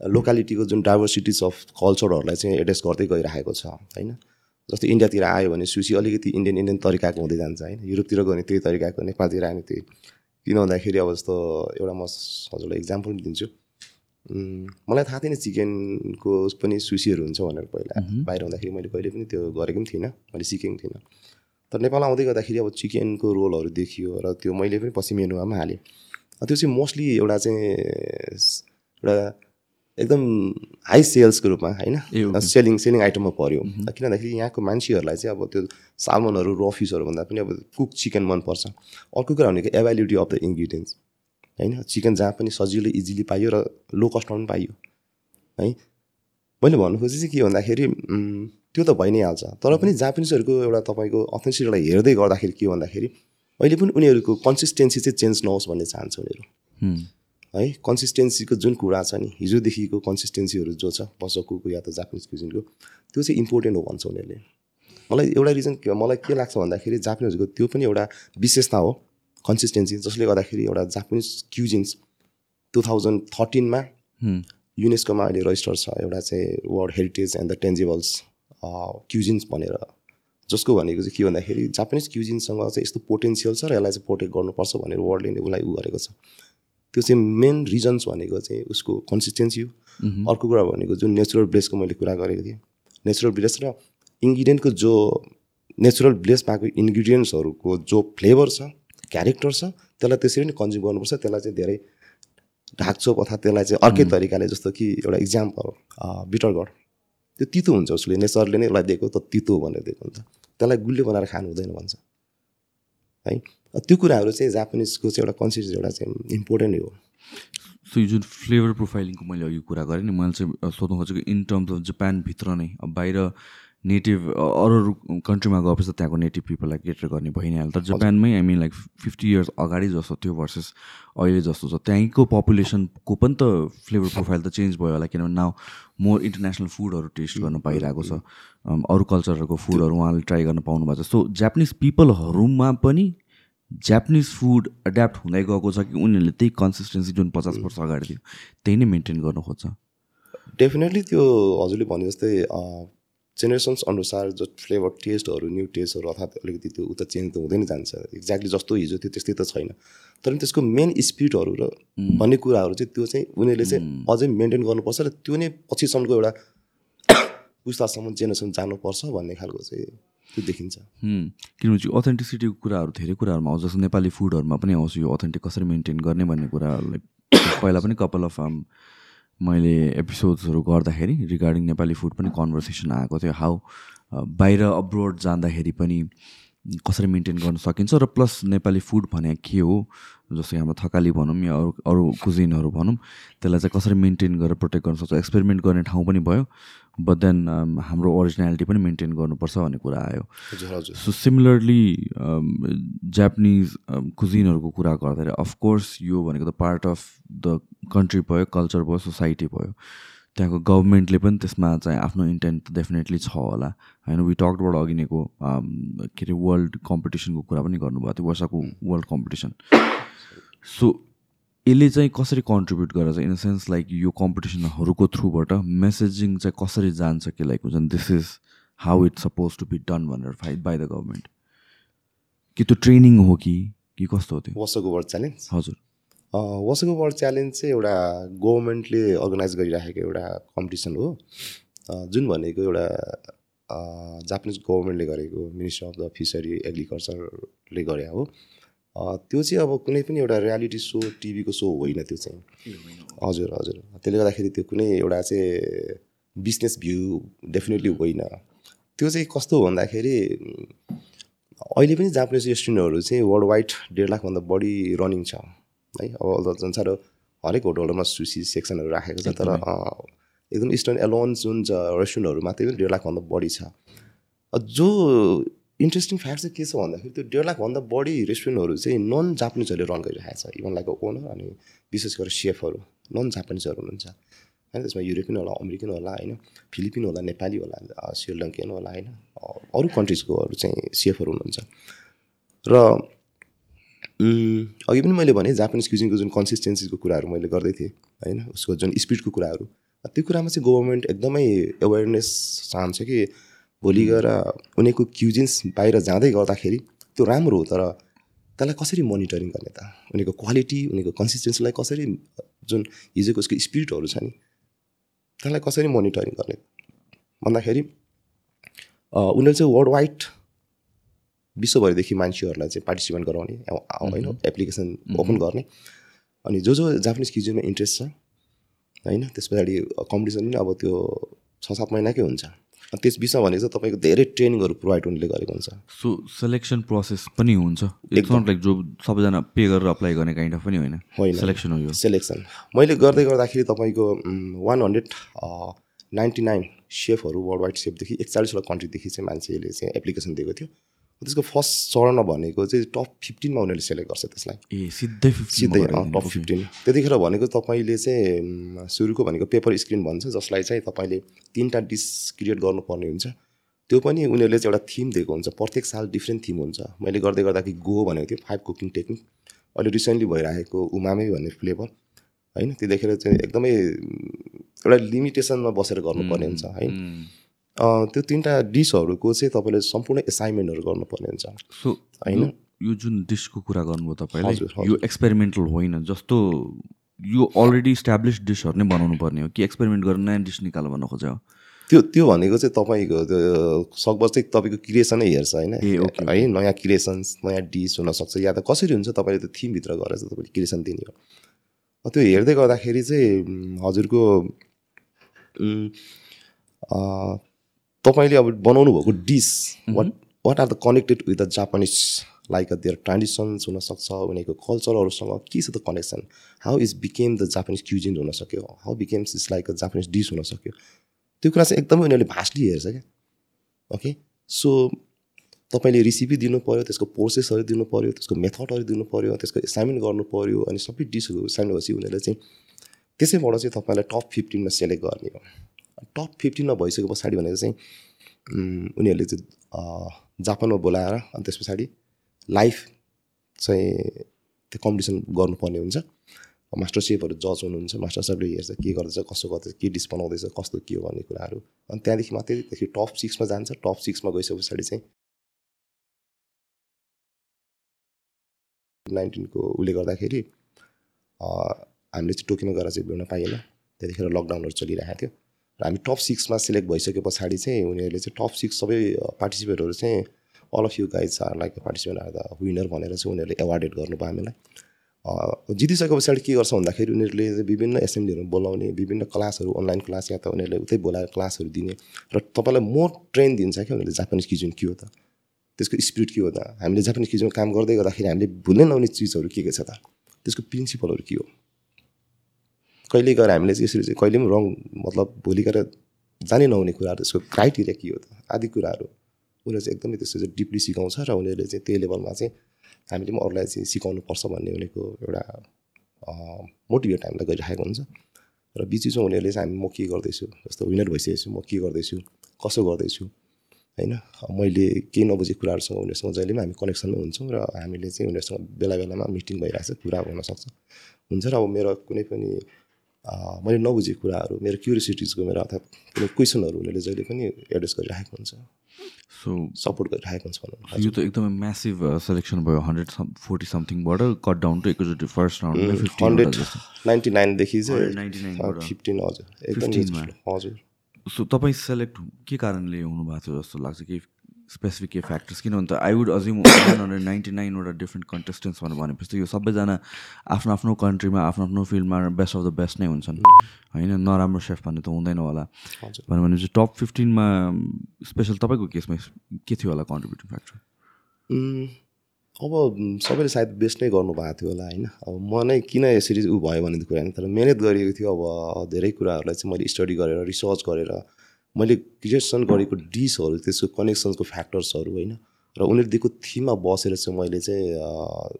लोकालिटीको जुन डाइभर्सिटिज अफ कल्चरहरूलाई चाहिँ एड्रेस गर्दै गइरहेको छ होइन? जस्तै इन्डियातिर आयो भने सुसी अलिकति इन्डियन इन्डियन तरिकाको हुँदै जान्छ होइन। युरोपतिर गयो भने त्यही तरिकाको नेपालतिर आयो भने त्यही। किन भन्दाखेरि अब जस्तो एउटा म हजुरलाई इक्जाम्पल दिन्छु। मलाई थाहा थिएन चिकनको पनि सुसीहरू हुन्छ भनेर पहिला। बाहिर हुँदाखेरि मैले कहिले पनि त्यो गरेको पनि थिइनँ मैले सिकेको थिइनँ तर नेपाल आउँदै गर्दाखेरि अब चिकनको रोलहरू देखियो र त्यो मैले पनि पछि मेनुमा पनि हालेँ। त्यो चाहिँ मोस्टली एउटा चाहिँ एउटा एकदम हाई सेल्सको रूपमा होइन? सेलिङ सेलिङ आइटममा पऱ्यो किन भन्दाखेरि यहाँको मान्छेहरूलाई चाहिँ अब त्यो सालमनहरू र फिसहरू भन्दा पनि अब कुक चिकन मनपर्छ। अर्को कुरा भनेको एभाइलिटी अफ द इन्ग्रिडियन्ट्स होइन? चिकन जहाँ पनि सजिलो इजिली पाइयो र लो कस्टमा पनि पाइयो है? मैले भन्नु खोजेँ चाहिँ के भन्दाखेरि त्यो त भइ नै हाल्छ। तर पनि जापानिजहरूको एउटा तपाईँको अथेन्सिटीलाई हेर्दै गर्दाखेरि के भन्दाखेरि अहिले पनि उनीहरूको कन्सिस्टेन्सी चाहिँ चेन्ज नहोस् भन्ने चाहन्छ उनीहरू। है कन्सिस्टेन्सीको जुन कुरा छ नि हिजोदेखिको कन्सिस्टेन्सीहरू जो छ बसको या त जापानिज क्युजिनको त्यो चाहिँ इम्पोर्टेन्ट हो भन्छ उनीहरूले। मलाई एउटा रिजन मलाई के लाग्छ भन्दाखेरि जापानिजहरूको त्यो पनि एउटा विशेषता हो कन्सिस्टेन्सी जसले गर्दाखेरि एउटा जापानिज क्युजिन्स टु थाउजन्ड थर्टिनमा युनेस्कोमा अहिले रजिस्टर छ एउटा चाहिँ world heritage and the tangibles cuisines भनेर। जसको भनेको चाहिँ के भन्दाखेरि जापानिज क्युजिन्ससँग चाहिँ यस्तो पोटेन्सियल छ र यसलाई चाहिँ प्रोटेक्ट गर्नुपर्छ भनेर वर्ल्डले नै उसलाई उ गरेको छ। त्यो चाहिँ मेन रिजन्स भनेको चाहिँ उसको कन्सिस्टेन्सी हो। अर्को कुरा भनेको जुन नेचुरल ब्लेसको मैले कुरा गरेको थिएँ। नेचुरल ब्लेस र इन्ग्रिडियन्टको जो नेचुरल ब्लेस भएको इन्ग्रिडियन्ट्सहरूको जो फ्लेभर छ क्यारेक्टर छ त्यसलाई त्यसरी नै कन्ज्युम गर्नुपर्छ त्यसलाई चाहिँ धेरै ढाकछोप अथवा त्यसलाई चाहिँ अर्कै तरिकाले जस्तो कि एउटा इक्जाम्पल बिटरगढ त्यो तितो हुन्छ उसले नेचरले नै उसलाई दिएको त तितो भनेर दिएको हुन्छ। त्यसलाई गुलियो बनाएर खानु हुँदैन भन्छ। है। त्यो कुराहरू चाहिँ जापानिजको चाहिँ एउटा कन्सियस एउटा चाहिँ इम्पोर्टेन्ट हो। सो यो जुन फ्लेभर प्रोफाइलिङको मैले अघि कुरा गरेँ नि मैले चाहिँ सोध्नु खोजेको इन टर्म्स अफ जापानभित्र नै अब बाहिर नेटिभ अरू अरू कन्ट्रीमा गएपछि त्यहाँको नेटिभ पिपललाई केटर गर्ने भइ नै हाल्छ तर जापानमै I mean like fifty years अगाडि जस्तो थियो भर्सेस अहिले जस्तो छ। त्यहीँको पपुलेसनको पनि त फ्लेभर प्रोफाइल त चेन्ज भयो होला किनभने नाउ मोर इन्टरनेसनल फुडहरू टेस्ट गर्न पाइरहेको छ। अरू कल्चरहरूको फुडहरू उहाँले ट्राई गर्न पाउनु भएको छ। सो जापानिज पिपलहरूमा पनि जापानिज फुड एड्याप्ट हुँदै गएको छ कि उनीहरूले त्यही कन्सिस्टेन्सी जुन पचास वर्ष अगाडि थियो त्यही नै मेन्टेन गर्नु खोज्छ। डेफिनेटली त्यो हजुरले भने जस्तै जेनेरेसन्स अनुसार जो फ्लेभर टेस्टहरू न्यू टेस्टहरू अर्थात् अलिकति त्यो उता चेन्ज त हुँदै नै जान्छ एक्ज्याक्टली जस्तो हिजो थियो त्यस्तै त छैन तर त्यसको मेन स्पिडहरू र भन्ने कुराहरू चाहिँ त्यो चाहिँ उनीहरूले चाहिँ अझै मेन्टेन गर्नुपर्छ र त्यो नै पछिसम्मको एउटा पुस्तासम्म जेनेरेसन जानुपर्छ भन्ने खालको चाहिँ त्यो देखिन्छ। किनभने चाहिँ अथेन्टिसिटीको कुराहरू धेरै कुराहरूमा आउँछ जस्तो नेपाली फुडहरूमा पनि आउँछ यो अथेन्टिक कसरी मेन्टेन गर्ने भन्ने कुराहरूलाई पहिला पनि कपाल अफ मैले एपिसोड्सहरू गर्दाखेरि रिगार्डिङ नेपाली फुड पनि कन्भर्सेसन आएको थियो हाउ बाहिर अब्रोड जाँदाखेरि पनि कसरी मेन्टेन गर्न सकिन्छ र प्लस नेपाली फुड भने के हो जस्तै हाम्रो थकाली भनौँ या अरू अरू कुजिनहरू भनौँ त्यसलाई चाहिँ कसरी मेन्टेन गरेर प्रोटेक्ट गर्न सक्छ एक्सपेरिमेन्ट गर्ने ठाउँ पनि भयो बट देन हाम्रो ओरिजिनालिटी पनि मेन्टेन गर्नुपर्छ भन्ने कुरा आयो। सो सिमिलरली जापानिज कुजिनहरूको कुरा गर्दाखेरि अफकोर्स यो भनेको त पार्ट अफ द कन्ट्री भयो कल्चर भयो सोसाइटी भयो. त्यहाँको गभर्मेन्टले पनि त्यसमा चाहिँ आफ्नो इन्टेन्ट डेफिनेटली छ होला। होइन वि टकबाट अघि नैको के अरे वर्ल्ड कम्पिटिसनको कुरा पनि गर्नुभएको थियो वर्षको वर्ल्ड कम्पिटिसन सो यसले चाहिँ कसरी कन्ट्रिब्युट गरेर चाहिँ इन द सेन्स लाइक यो कम्पिटिसनहरूको थ्रुबाट मेसेजिङ चाहिँ कसरी जान्छ कि लाइक हुन्छ this is how it's suppose to be done भनेर फाइट बाई द गभर्मेन्ट कि त्यो ट्रेनिङ हो कि कि कस्तो हो त्यो? वर्षको वर्ल्ड च्यालेन्ज हजुर। वर्षको वर्ल्ड च्यालेन्ज चाहिँ एउटा गभर्मेन्टले अर्गनाइज गरिराखेको एउटा कम्पिटिसन हो। जुन भनेको एउटा जापानिज गभर्मेन्टले गरेको मिनिस्ट्री अफ द फिसरी एग्रिकल्चरले गरे हो। त्यो चाहिँ अब कुनै पनि एउटा रियालिटी सो टिभीको सो होइन त्यो चाहिँ। हजुर हजुर। त्यसले गर्दाखेरि त्यो कुनै एउटा चाहिँ बिजनेस भ्यू डेफिनेटली होइन। त्यो चाहिँ कस्तो हो भन्दाखेरि अहिले पनि जापानिज रेस्टुरेन्टहरू चाहिँ वर्ल्ड वाइड डेढ लाखभन्दा बढी रनिङ छ। है। अब संसार हरेक होटलहरूमा सुसी सेक्सनहरू राखेको छ तर एकदमै। इस्टर्न एलोन जुन छ रेस्टुरेन्टहरू मात्रै पनि डेढ लाखभन्दा बढी छ। जो इन्ट्रेस्टिङ फ्याक्ट चाहिँ के छ भन्दाखेरि त्यो डेढ लाखभन्दा बढी रेस्टुरेन्टहरू चाहिँ नन जापानिजहरूले रन गरिरहेको छ। इभन लाइक ओनर अनि विशेष गरेर सेफहरू नन जापानिजहरू हुनुहुन्छ। होइन त्यसमा युरोपियन होला अमेरिकन होला होइन फिलिपिन होला नेपाली होला अ, श्रीलङ्कन होला होइन अरू कन्ट्रिजकोहरू चाहिँ सेफहरू हुनुहुन्छ। र अघि पनि मैले भने जापानिज क्युजिनको जुन कन्सिस्टेन्सीको कुराहरू मैले गर्दै थिएँ होइन उसको जुन स्पिडको कुराहरू त्यो कुरामा चाहिँ गभर्मेन्ट एकदमै एवेरनेस चाहन्छ कि भोलि गएर उनीहरूको क्युजिन्स बाहिर जाँदै गर्दाखेरि त्यो राम्रो हो तर त्यसलाई कसरी मोनिटरिङ गर्ने त? उनीहरूको क्वालिटी उनीहरूको कन्सिस्टेन्सीलाई कसरी जुन हिजोको उसको स्पिरिटहरू छ नि त्यसलाई कसरी मोनिटरिङ गर्ने? भन्दाखेरि अ, उनीहरूले चाहिँ वर्ल्ड वाइड विश्वभरिदेखि मान्छेहरूलाई चाहिँ पार्टिसिपेट गराउने होइन एप्लिकेसन ओपन गर्ने। अनि जो जो जापानिज क्युजिनमा इन्ट्रेस्ट छ होइन त्यस पछाडि कम्पिटिसन पनि अब त्यो छ सात महिनाकै हुन्छ। त्यस बिचमा भनेको चाहिँ तपाईँको धेरै ट्रेनिङहरू प्रोभाइड उनीहरूले गरेको हुन्छ। सो सेलेक्सन प्रोसेस पनि हुन्छ। इट्स नट लाइक जो सबैजना पे गरेर अप्लाई गर्ने काइन्ड अफ पनि होइन। होइन। सेलेक्सन हो यो। सेलेक्सन मैले गर्दै गर्दाखेरि तपाईँको वान हन्ड्रेड नाइन्टी नाइन सेफहरू वर्ल्ड वाइड सेफदेखि एकचालिसवटा कन्ट्रीदेखि चाहिँ मान्छेले चाहिँ एप्लिकेसन दिएको थियो। त्यसको फर्स्ट चरण भनेको चाहिँ टप फिफ्टिनमा उनीहरूले सेलेक्ट गर्छ त्यसलाई। ए सिधै 15 सिधै टप। फिफ्टिन। त्यतिखेर भनेको तपाईँले चाहिँ सुरुको भनेको पेपर स्क्रिन भन्छ जसलाई चाहिँ तपाईँले तिनवटा डिस क्रिएट गर्नुपर्ने हुन्छ। त्यो पनि उनीहरूले चाहिँ एउटा थिम दिएको हुन्छ। प्रत्येक साल डिफ्रेन्ट थिम हुन्छ। मैले गर्दै गर्दाखेरि गो भनेको थियो फाइभ कुकिङ टेक्निक। अहिले रिसेन्टली भइरहेको उमामै भन्ने फ्लेभर होइन? त्यो देखेर चाहिँ एकदमै एउटा लिमिटेसनमा बसेर गर्नुपर्ने हुन्छ है त्यो तिनवटा डिसहरूको चाहिँ तपाईँले सम्पूर्ण एसाइनमेन्टहरू गर्नुपर्ने हुन्छ। सो होइन? यो- जुन डिसको कुरा गर्नुभयो तपाईँले। यो एक्सपेरिमेन्टल होइन जस्तो यो अलरेडी इस्टाब्लिस डिसहरू नै बनाउनु पर्ने हो कि एक्सपेरिमेन्ट गरेर नयाँ डिस निकाल भन्न खोज्यो त्यो त्यो भनेको चाहिँ तपाईँको त्यो सकभर चाहिँ तपाईँको क्रिएसनै हेर्छ होइन? है नयाँ क्रिएसन्स नयाँ डिस हुनसक्छ या त कसरी हुन्छ तपाईँले त्यो थिमभित्र गएर चाहिँ तपाईँले क्रिएसन दिने हो? त्यो हेर्दै गर्दाखेरि चाहिँ हजुरको तपाईँले अब बनाउनु भएको dish what what are the connected with the Japanese like their traditions हुनसक्छ उनीहरूको कल्चरहरूसँग के छ त connection how is became the Japanese cuisine हुनसक्यो? How becames is like a Japanese dish हुनसक्यो? त्यो कुरा चाहिँ एकदमै उनीहरूले भास्टली हेर्छ क्या। ओके सो तपाईँले रेसिपी दिनु पऱ्यो त्यसको प्रोसेसहरू दिनु पऱ्यो त्यसको मेथडहरू दिनु पऱ्यो त्यसको एसाइनमेन्ट गर्नु पऱ्यो अनि सबै डिसहरू एसाइनमेन्ट भएपछि उनीहरूले चाहिँ त्यसैबाट चाहिँ तपाईँलाई टप फिफ्टिनमा सेलेक्ट गर्ने हो। टप फिफ्टिनमा भइसके पछाडि भनेको चाहिँ उनीहरूले चाहिँ जापानमा बोलाएर अनि त्यस पछाडि लाइभ चाहिँ त्यो कम्पिटिसन गर्नुपर्ने हुन्छ। मास्टर सेफहरू जज हुनुहुन्छ मास्टर सेफले हेर्छ के गर्दैछ कसो गर्दैछ के डिस बनाउँदैछ कस्तो के हो भन्ने कुराहरू। अनि त्यहाँदेखि मात्रै देखि टप सिक्समा जान्छ टप सिक्समा गइसके पछाडि चाहिँ नाइन्टिनको उसले गर्दाखेरि हामीले चाहिँ टोकियोमा गएर चाहिँ भेट्न पाइएन। त्यतिखेर लकडाउनहरू चलिरहेको थियो। र हामी टप सिक्समा सिलेक्ट भइसके पछाडि चाहिँ उनीहरूले चाहिँ टप सिक्स सबै पार्टिसिपेटहरू चाहिँ all of you guys are like participant are the winner भनेर चाहिँ उनीहरूले एवार्डेड गर्नुभयो हामीलाई। जितिसके पछाडि के गर्छ भन्दाखेरि उनीहरूले विभिन्न एसेम्ब्लीहरू बोलाउने विभिन्न क्लासहरू अनलाइन क्लास या त उनीहरूले उतै बोलाएर क्लासहरू दिने र तपाईँलाई मोर ट्रेन दिन्छ क्या उनीहरूले जापानिज किचन के हो त? त्यसको स्पिरिट के हो त? हामीले जापानिज किचनमा काम गर्दै गर्दाखेरि हामीले भुल्नै नहुने चिजहरू के के छ त? त्यसको प्रिन्सिपलहरू के हो? कहिले गएर हामीले चाहिँ यसरी चाहिँ कहिले पनि रङ मतलब भोलि गएर जानै नहुने कुराहरू त्यसको क्राइटेरिया के हो त? आदि कुराहरू। उनीहरू चाहिँ एकदमै त्यस्तो चाहिँ डिपली सिकाउँछ र उनीहरूले चाहिँ त्यही लेभलमा चाहिँ हामीले पनि अरूलाई चाहिँ सिकाउनु पर्छ भन्ने उनीहरूको एउटा मोटिभेट हामीलाई गरिरहेको हुन्छ। र बिच बिचमा उनीहरूले चाहिँ हामी म के गर्दैछु? जस्तो विनर भइसकेको छु म के गर्दैछु? कसो गर्दैछु? होइन? मैले केही नबुझेको कुराहरूसँग उनीहरूसँग जहिले पनि हामी कनेक्सनमै हुन्छौँ र हामीले चाहिँ उनीहरूसँग बेला बेलामा मिटिङ भइरहेको छ कुरा हुनसक्छ हुन्छ र अब मेरो कुनै पनि मैले नबुझेको कुराहरू मेरो क्युरियोसिटिजको मेरो अर्थात् कुनै क्वेसनहरू उनीहरूले जहिले पनि एड्रेस गरिराखेको हुन्छ। सो सपोर्ट गरिराखेको हुन्छ भनौँ यो त एकदमै म्यासिभ सेलेक्सन भयो। हन्ड्रेड फोर्टी समथिङबाट कट डाउन टु एकचोटि फर्स्ट फिफ्टिन हन्ड्रेड नाइन्टी नाइनदेखि चाहिँ 199 फिफ्टिन हजुर। एकदम 15 मा। हजुर। सो तपाईँ सेलेक्ट के कारणले हुनुभएको थियो जस्तो लाग्छ? केही स्पेसिफिक केही फ्याक्टर्स किनभने त I would assume one hundred ninety नाइनवटा different contestants भनेर भनेपछि यो सबैजना आफ्नो आफ्नो कन्ट्रीमा आफ्नो आफ्नो फिल्डमा बेस्ट अफ द बेस्ट नै हुन्छन्। होइन नराम्रो सेफ भन्ने त हुँदैन होला। भन्यो भने चाहिँ टप फिफ्टिनमा स्पेसल तपाईँको केसमा के थियो होला कन्ट्रिब्युटिङ फ्याक्टर अब सबैले सायद बेस्ट नै गर्नुभएको थियो होला होइन? अब म नै किन यसरी ऊ भयो भन्ने कुरा होइन तर मिहिनेत गरिएको थियो अब धेरै कुराहरूलाई चाहिँ मैले स्टडी गरेर रिसर्च गरेर मैले क्रिएसन गरेको डिसहरू त्यसको कनेक्सन्सको फ्याक्टर्सहरू होइन? र उनीहरू दिएको थिममा बसेर चाहिँ मैले चाहिँ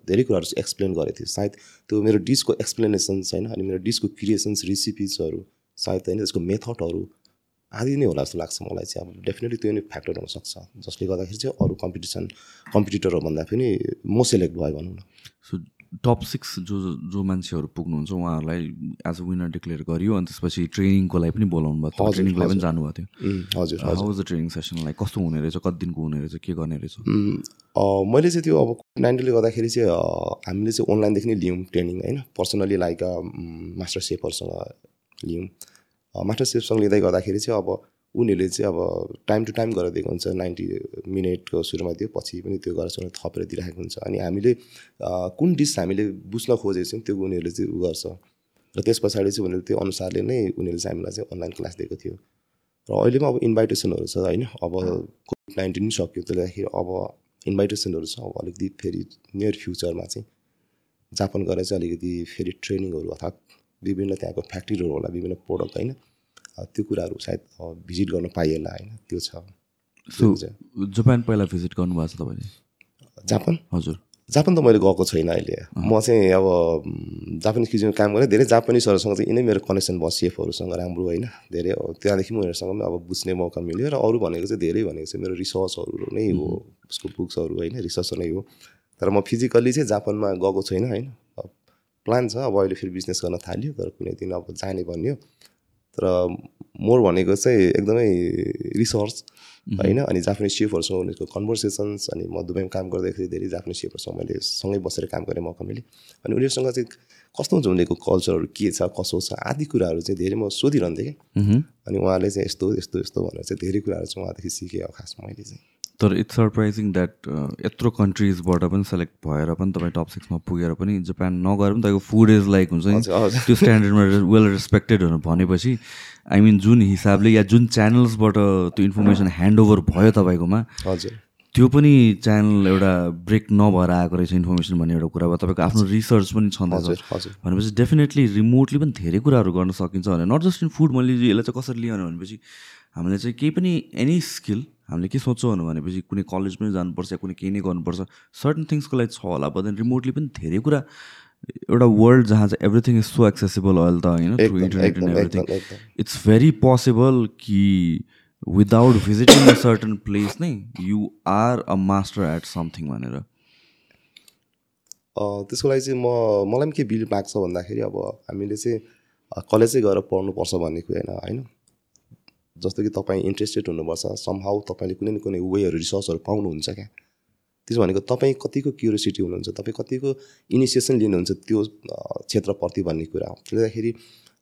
धेरै कुराहरू चाहिँ एक्सप्लेन गरेको थिएँ। सायद त्यो मेरो डिसको एक्सप्लेनेसन्स होइन? अनि मेरो डिसको क्रिएसन्स रेसिपिजहरू सायद होइन? त्यसको मेथडहरू आदि नै होला जस्तो लाग्छ मलाई चाहिँ। अब डेफिनेटली त्यो नै फ्याक्टर हुनसक्छ जसले गर्दाखेरि चाहिँ अरू कम्पिटिसन कम्पिटिटरहरू भन्दा पनि म सेलेक्ट भयो भनौँ न। टप सिक्स जो जो मान्छेहरू पुग्नुहुन्छ उहाँहरूलाई एज अ विनर डिक्लेयर गरियो अनि त्यसपछि ट्रेनिङको लागि पनि बोलाउनु भएको थियो हजुर, ट्रेनिङलाई पनि। जानुभएको थियो। उम्, हजुर हजुर। हाउ द ट्रेनिङ सेसनलाई कस्तो हुने रहेछ? कति दिनको हुने रहेछ? के गर्ने रहेछ? मैले चाहिँ त्यो अब कोभिड नाइन्टिनले गर्दाखेरि चाहिँ हामीले चाहिँ अनलाइनदेखि नै लियौँ ट्रेनिङ होइन? पर्सनली लाइक मास्टर सेफहरूसँग लियौँ। मास्टर सेफसँग लिँदै गर्दाखेरि चाहिँ अब उनीहरूले चाहिँ अब टाइम टु टाइम गरेर दिएको हुन्छ। नाइन्टी मिनटको सुरुमा दियो पछि पनि त्यो गरेर थपेर दिइराखेको हुन्छ। अनि हामीले कुन डिस हामीले बुझ्न खोजेको छौँ त्यो उनीहरूले चाहिँ उ गर्छ। र त्यस पछाडि चाहिँ उनीहरूले त्यो अनुसारले नै उनीहरूले चाहिँ हामीलाई चाहिँ अनलाइन क्लास दिएको थियो। र अहिले पनि अब इन्भाइटेसनहरू छ होइन? अब कोभिड नाइन्टिन पनि सक्यो त्यसले गर्दाखेरि अब इन्भाइटेसनहरू छ अब अलिकति फेरि नियर फ्युचरमा चाहिँ जापान गएर चाहिँ अलिकति फेरि ट्रेनिङहरू अर्थात् विभिन्न त्यहाँको फ्याक्ट्रीहरू होला विभिन्न प्रोडक्ट होइन? त्यो कुराहरू सायद भिजिट गर्न पाइएला होइन त्यो छ। सो। जापान पहिला भिजिट गर्नुभएको छ तपाईँले? जापान? हजुर। जापान त मैले गएको छैन अहिले। म चाहिँ अब जापानिज किचनमा काम गरेँ। धेरै जापानिजहरूसँग चाहिँ यिनै मेरो कनेक्सन भयो सेफहरूसँग राम्रो होइन धेरै। त्यहाँदेखि उनीहरूसँग पनि अब बुझ्ने मौका मिल्यो र अरू भनेको चाहिँ धेरै भनेको चाहिँ मेरो रिसर्चहरू नै हो उसको बुक्सहरू होइन रिसर्च नै हो। तर म फिजिकल्ली चाहिँ जापानमा गएको छैन होइन। प्लान छ अब अहिले फेरि बिजनेस गर्न थाल्यो तर कुनै दिन अब जाने भन्यो। तर मोर भनेको चाहिँ एकदमै रिसर्च होइन अनि जापानिज सेफहरूसँग उनीहरूको कन्भर्सेसन्स अनि म दुबईमा काम गर्दाखेरि धेरै जापानिज सेफहरूसँग मैले सँगै बसेर काम गर्ने मौका मिलेँ। अनि उनीहरूसँग चाहिँ कस्तो हुन्छ उनीहरूको कल्चरहरू के छ कसो छ आदि कुराहरू चाहिँ धेरै म सोधिरहन्थेँ कि मह्म। अनि उहाँले चाहिँ यस्तो यस्तो यस्तो भनेर चाहिँ धेरै कुराहरू चाहिँ उहाँदेखि सिकेँ अब खास मैले चाहिँ। तर इट्स सरप्राइजिङ द्याट यत्रो कन्ट्रिजबाट पनि सेलेक्ट भएर पनि तपाईँ टप सिक्समा पुगेर पनि जापान नगएर पनि तपाईँको फुड इज लाइक हुन्छ नि। त्यो स्ट्यान्डर्डमा वेल रेस्पेक्टेड भनेपछि आई मिन जुन हिसाबले या जुन च्यानल्सबाट त्यो इन्फर्मेसन ह्यान्ड ओभर भयो तपाईँकोमा हजुर। त्यो पनि च्यानल एउटा ब्रेक नभएर आएको रहेछ इन्फर्मेसन भन्ने एउटा कुरा भयो। तपाईँको आफ्नो रिसर्च पनि छँदैछ। भनेपछि डेफिनेटली रिमोटली पनि धेरै कुराहरू गर्न सकिन्छ भने नट जस्ट इन फुड मैले यसलाई चाहिँ कसरी लिएन भनेपछि हामीले चाहिँ केही पनि एनी स्किल हामीले के सोच्छौँ भनेपछि कुनै कलेज पनि जानुपर्छ या कुनै केही नै गर्नुपर्छ। सर्टन थिङ्सको लागि छ होला बट देन रिमोटली पनि धेरै कुरा एउटा वर्ल्ड जहाँ चाहिँ एभ्रिथिङ इज सो एक्सेसिबल अहिले त होइन through internet and everything it's very possible कि without visiting a certain place नै you are a master at something भनेर। त्यसको लागि चाहिँ म मलाई पनि के बिलिभ लाग्छ भन्दाखेरि अब हामीले चाहिँ कलेजै गएर पढ्नुपर्छ भन्ने कुरा होइन होइन? जस्तो कि तपाईँ इन्ट्रेस्टेड हुनुपर्छ समहाउ तपाईँले कुनै न कुनै वेहरू रिसर्चहरू पाउनुहुन्छ क्या? त्यसो भनेको तपाईँ कतिको क्युरियोसिटी हुनुहुन्छ तपाईँ कतिको इनिसिएसन लिनुहुन्छ त्यो क्षेत्रप्रति भन्ने कुरा हो।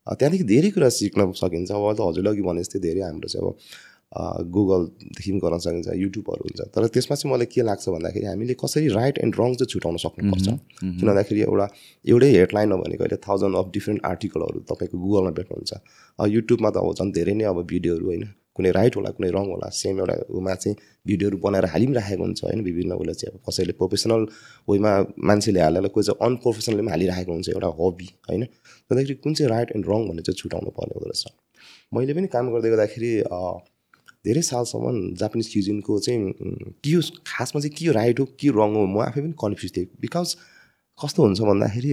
अ, त्यहाँदेखि धेरै कुरा सिक्न सकिन्छ। अब त हजुरले अघि भने जस्तै धेरै हाम्रो चाहिँ अब गुगलदेखि पनि गर्न सकिन्छ युट्युबहरू हुन्छ। तर त्यसमा चाहिँ मलाई के लाग्छ भन्दाखेरि हामीले कसरी राइट एन्ड रङ चाहिँ छुट्याउन सक्नुपर्छ। किन भन्दाखेरि एउटा एउटै हेडलाइन हो भनेको अहिले थाउजन्ड अफ डिफ्रेन्ट आर्टिकलहरू तपाईँको गुगलमा भेट्नुहुन्छ युट्युबमा त अब झन् धेरै नै अब भिडियोहरू होइन कुनै राइट होला कुनै रङ होला सेम एउटा उमा चाहिँ भिडियोहरू बनाएर हालि पनि राखेको हुन्छ होइन विभिन्न उसले चाहिँ अब कसैले प्रोफेसनल वेमा मान्छेले हालेर कोही चाहिँ अनप्रोफेसनलले पनि हालिराखेको हुन्छ एउटा हबी होइन। भन्दाखेरि कुन चाहिँ राइट एन्ड रङ भन्ने चाहिँ छुट्याउनु पर्ने हुँदो रहेछ। मैले पनि काम गर्दै गर्दाखेरि धेरै सालसम्म जापानिज क्युजिनको चाहिँ के हो खासमा चाहिँ के राइट हो के रङ हो म आफै पनि कन्फ्युज थिएँ। बिकज कस्तो हुन्छ भन्दाखेरि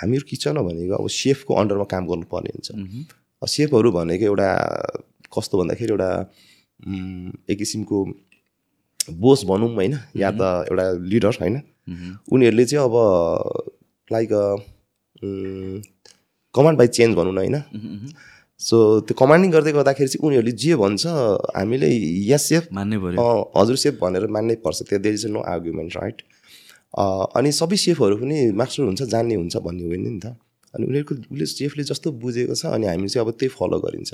हामीहरू किचनमा भनेको अब सेफको अन्डरमा काम गर्नुपर्ने हुन्छ। सेफहरू भनेको एउटा कस्तो भन्दाखेरि एउटा एक किसिमको बोस भनौँ होइन या त एउटा लिडर होइन। उनीहरूले चाहिँ अब लाइक कमान्ड बाई चेन्ज भनौँ न होइन। सो त्यो कमान्डिङ गर्दै गर्दाखेरि चाहिँ उनीहरूले जे भन्छ हामीले यस सेफ मान्नै पर्यो। अँ, हजुर सेफ भनेर मान्नै पर्छ। त्यो there is no argument right अनि सबै सेफहरू पनि मास्टर हुन्छ जान्ने हुन्छ भन्ने होइन नि त। अनि उनीहरूको उसले सेफले जस्तो बुझेको छ अनि हामी चाहिँ अब त्यही फलो गरिन्छ।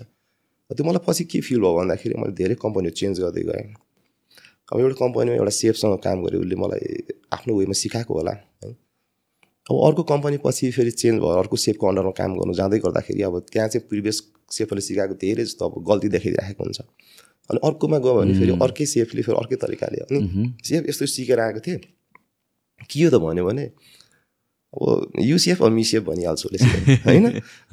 त्यो मलाई पछि के फिल भयो भन्दाखेरि मैले धेरै कम्पनीहरू चेन्ज गर्दै गएँ। अब एउटा कम्पनीमा एउटा सेफसँग काम गरेँ उसले मलाई आफ्नो वेमा सिकाएको होला है। अब अर्को कम्पनी पछि फेरि चेन्ज भयो। अर्को सेफको अन्डरमा काम गर्नु जाँदै गर्दाखेरि अब त्यहाँ चाहिँ प्रिभियस सेफहरूले सिकाएको धेरै जस्तो अब गल्ती देखाइराखेको हुन्छ। अनि अर्कोमा गयो भने फेरि अर्कै सेफले फेरि अर्कै तरिकाले अनि सेफ यस्तो सिकेर आएको थिएँ। के हो त भन्यो भने अब युसेफ अब मिसेफ भनिहाल्छु होइन?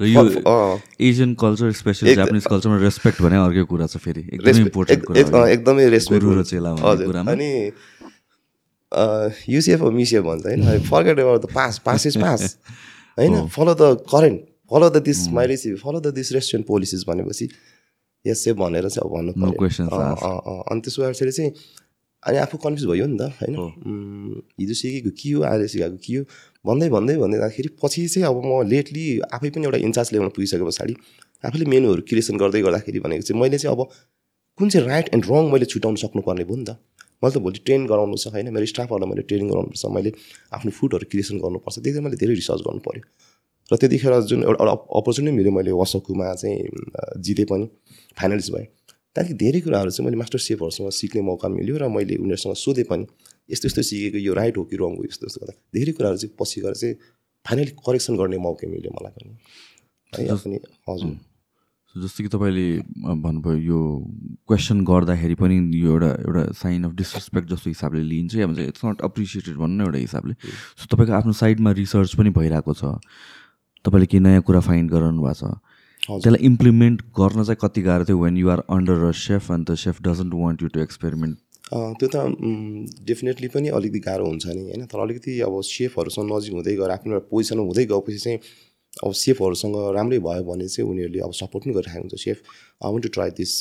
एसियन कल्चर स्पेसली जापानिज कल्चरमा रेस्पेक्ट भने अर्कै कुरा छ फेरि। एकदमै इम्पोर्टेन्ट। एकदमै रेस्पेक्ट। अनि युसिएफ हो मिसिएफ भन्छ होइन। Forget ever the pass pass is pass होइन? Follow the current follow the this चाहिँ follow the this restaurant policies भनेपछि यस सेफ भनेर चाहिँ अब भन्नु अँ। अनि त्यसो गर्दाखेरि चाहिँ अनि आफू कन्फ्युज भयो नि त होइन। उम्, हिजो सिकेको के हो? आज सिकाएको के हो? भन्दै भन्दै भन्दै जाँदाखेरि पछि चाहिँ अब म लेटली आफै पनि एउटा इन्चार्ज लेभलमा पुगिसके पछाडि आफूले मेनुहरू क्रिएसन गर्दै गर्दाखेरि भनेको चाहिँ मैले चाहिँ अब कुन चाहिँ राइट एन्ड रङ मैले छुट्याउनु सक्नुपर्ने भयो नि त। मैले त भोलि ट्रेन गराउनु छ होइन? मेरो स्टाफहरूलाई मैले ट्रेनिङ गराउनुपर्छ मैले आफ्नो फुडहरू क्रिएसन गर्नुपर्छ। त्यही मैले धेरै रिसर्च गर्नु पऱ्यो र त्यतिखेर जुन एउटा अपर्च्युनिटी मिल्यो मैले वसकुमा चाहिँ जितेँ पनि फाइनलिस्ट भएँ। त्यहाँदेखि धेरै कुराहरू चाहिँ मैले मास्टर सेफहरूसँग सिक्ने मौका मिल्यो र मैले उनीहरूसँग सोधेँ पनि यस्तो यस्तो सिकेको यो राइट हो कि रङ हो यस्तो यस्तो गर्दा धेरै कुराहरू चाहिँ पछि गएर चाहिँ फाइनली करेक्सन गर्ने मौका मिल्यो मलाई पनि। है अनि हजुर। जस्तो कि तपाईँले भन्नुभयो यो क्वेसन गर्दाखेरि पनि यो एउटा एउटा साइन अफ डिसरेस्पेक्ट जस्तो हिसाबले लिन्छ या भन्छ इट्स नट एप्रिसिएटेड भन्नु न एउटा हिसाबले। सो तपाईँको आफ्नो साइडमा रिसर्च पनि भइरहेको छ। तपाईँले केही नयाँ कुरा फाइन्ड गराउनु भएको छ। त्यसलाई इम्प्लिमेन्ट गर्न चाहिँ कति गाह्रो थियो when you're under a chef and the chef doesn't want you to experiment त्यो त डेफिनेटली पनि अलिकति गाह्रो हुन्छ नि होइन? तर अलिकति अब सेफहरूसँग नजिक हुँदै गएर आफ्नो एउटा पोजिसन हुँदै गएपछि चाहिँ अब सेफहरूसँग राम्रै भयो भने चाहिँ उनीहरूले अब सपोर्ट पनि गरिरहेको हुन्छ chef. I want to try this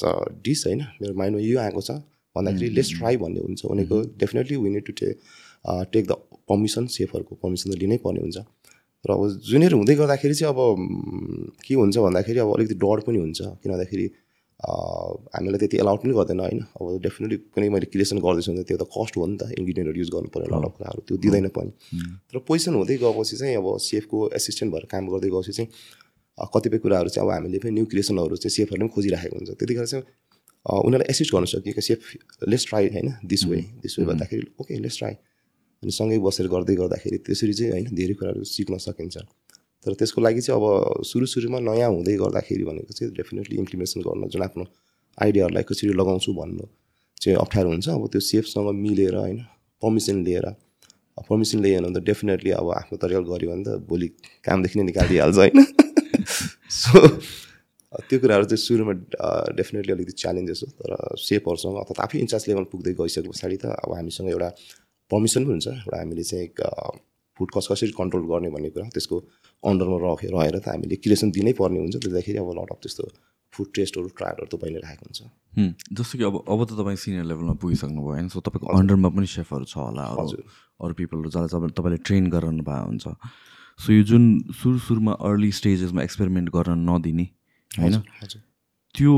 dish होइन? मेरो माइन्डमा यो आएको छ। भन्दाखेरि लेट्स ट्राई भन्ने हुन्छ। उनीहरूको definitely we need to ta take the permission सेफहरूको permission त लिनै पर्ने हुन्छ। र अब जुनियर हुँदै गर्दाखेरि चाहिँ अब उम्, के हुन्छ भन्दाखेरि अब अलिकति डर पनि हुन्छ। किन भन्दाखेरि हामीलाई त्यति एलाउड पनि गर्दैन होइन? अब डेफिनेटली कुनै मैले क्रिएसन गर्दैछु भने त्यो त कस्ट हो नि त इन्ग्रिडियन्टहरू युज गर्नु पऱ्यो अफ कुराहरू त्यो दिँदैन पनि। तर पोजिसन हुँदै गएपछि चाहिँ अब सेफको एसिस्टेन्ट भएर काम गर्दै गएपछि चाहिँ कतिपय कुराहरू चाहिँ अब हामीले पनि न्यू क्रिएसनहरू चाहिँ सेफहरूले पनि खोजिराखेको हुन्छ। त्यतिखेर चाहिँ उनीहरूलाई एसिस्ट गर्न सकियो कि सेफ लेट्स ट्राई होइन दिस वे दिस वे भन्दाखेरि ओके लेट्स ट्राई अनि सँगै बसेर गर्दै गर्दाखेरि त्यसरी चाहिँ होइन धेरै कुराहरू सिक्न सकिन्छ। तर त्यसको लागि चाहिँ अब सुरु सुरुमा नयाँ हुँदै गर्दाखेरि भनेको चाहिँ डेफिनेटली इम्प्लिमेसन गर्न जुन आफ्नो आइडियाहरूलाई कसरी लगाउँछु भन्नु चाहिँ अप्ठ्यारो हुन्छ। अब त्यो सेफसँग मिलेर होइन पर्मिसन लिएर पर्मिसन लिएन भने त डेफिनेटली अब आफ्नो तरिकाले गऱ्यो भने त भोलि कामदेखि नै निकालिदिइहाल्छ होइन। सो त्यो कुराहरू चाहिँ सुरुमा डेफिनेटली अलिकति च्यालेन्जेस हो। तर सेफहरूसँग अथवा आफै इन्चार्ज लेभल पुग्दै गइसके पछाडि त अब हामीसँग एउटा पर्मिसन पनि हुन्छ। एउटा हामीले चाहिँ एक फुड कस्ट कसरी कन्ट्रोल गर्ने भन्ने कुरा त्यसको अन्डरमा रहे रहेर त हामीले क्रिएसन दिनै पर्ने हुन्छ। त्यसदाखेरि अब लट अफ त्यस्तो फुड टेस्टहरू ट्रायलहरू त भइ नै राखेको हुन्छ। जस्तो कि अब अब त तपाईँ सिनियर लेभलमा पुगिसक्नु भयो होइन? सो तपाईँको अन्डरमा पनि सेफहरू छ होला हजुर। अरू पिपलहरू जसलाई तपाईँ तपाईँले ट्रेन गराउनु भएको हुन्छ। सो यो जुन सुरु सुरुमा अर्ली स्टेजेसमा एक्सपेरिमेन्ट गर्न नदिने होइन? हजुर। त्यो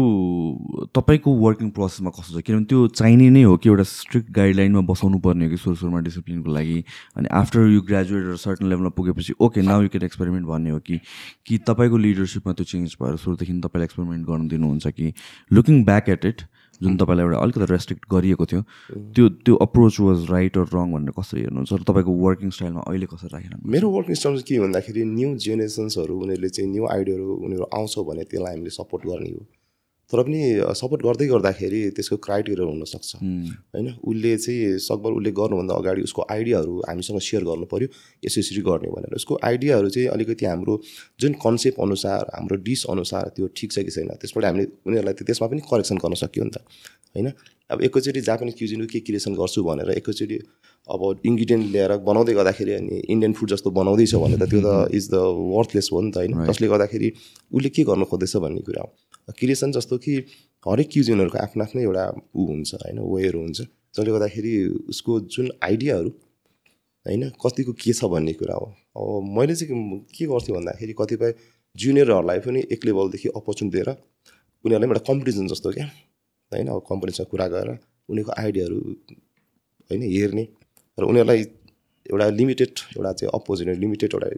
तपाईँको वर्किङ प्रोसेसमा कस्तो छ? किनभने त्यो चाहिने नै हो कि एउटा स्ट्रिक्ट गाइडलाइनमा बसाउनु पर्ने हो कि सुरु सुरुमा डिसिप्लिनको लागि? अनि आफ्टर यु ग्रेजुएट सर्टन लेभलमा पुगेपछि okay now you can experiment भन्ने हो कि? कि तपाईँको लिडरसिपमा त्यो चेन्ज भएर सुरुदेखि तपाईँले एक्सपेरिमेन्ट गर्नु दिनुहुन्छ कि? लुकिङ ब्याक एट इट जुन तपाईँलाई एउटा अलिकति रेस्ट्रिक्ट गरिएको थियो त्यो त्यो approach was right or wrong भनेर कसरी हेर्नुहुन्छ? र तपाईँको वर्किङ स्टाइलमा अहिले कसरी राखिरहनु मेरो वर्किङ स्टाइल के भन्दाखेरि न्यू जेनेरेसन्सहरू उनीहरूले चाहिँ न्यू आइडियाहरू उनीहरू आउँछ भने त्यसलाई हामीले सपोर्ट गर्ने हो। तर पनि सपोर्ट गर्दै गर्दाखेरि त्यसको क्राइटेरिया हुनसक्छ। होइन? उसले चाहिँ सकभर उसले गर्नुभन्दा अगाडि उसको आइडियाहरू हामीसँग सेयर गर्नु पऱ्यो यसो यसरी गर्ने भनेर। उसको आइडियाहरू चाहिँ अलिकति हाम्रो जुन कन्सेप्ट अनुसार हाम्रो डिस अनुसार त्यो ठिक छ कि छैन त्यसबाट हामीले उनीहरूलाई त्यो त्यसमा पनि करेक्सन गर्न सक्यो नि त। होइन? अब एकैचोटि जापानिज क्युजिनको के क्रिएसन गर्छु भनेर एकैचोटि अब इन्ग्रिडियन्ट ल्याएर बनाउँदै गर्दाखेरि अनि इन्डियन फुड जस्तो बनाउँदैछ भने त त्यो त इज द वर्थलेस हो नि त होइन? जसले गर्दाखेरि उसले के गर्नु खोज्दैछ भन्ने कुरा हो। क्रिएसन जस्तो कि हरेक क्युजिनहरूको आफ्नो आफ्नै एउटा ऊ हुन्छ होइन वेहरू हुन्छ। जसले गर्दाखेरि उसको जुन आइडियाहरू होइन कतिको के छ भन्ने कुरा हो। अब मैले चाहिँ के गर्थेँ भन्दाखेरि कतिपय जुनियरहरूलाई पनि एक लेभलदेखि अपर्च्युनिटी दिएर उनीहरूलाई एउटा कम्पिटिसन जस्तो क्या होइन अब कम्पनीसँग कुरा गरेर उनीहरूको आइडियाहरू होइन हेर्ने र उनीहरूलाई एउटा लिमिटेड एउटा चाहिँ अपोजिट लिमिटेड एउटा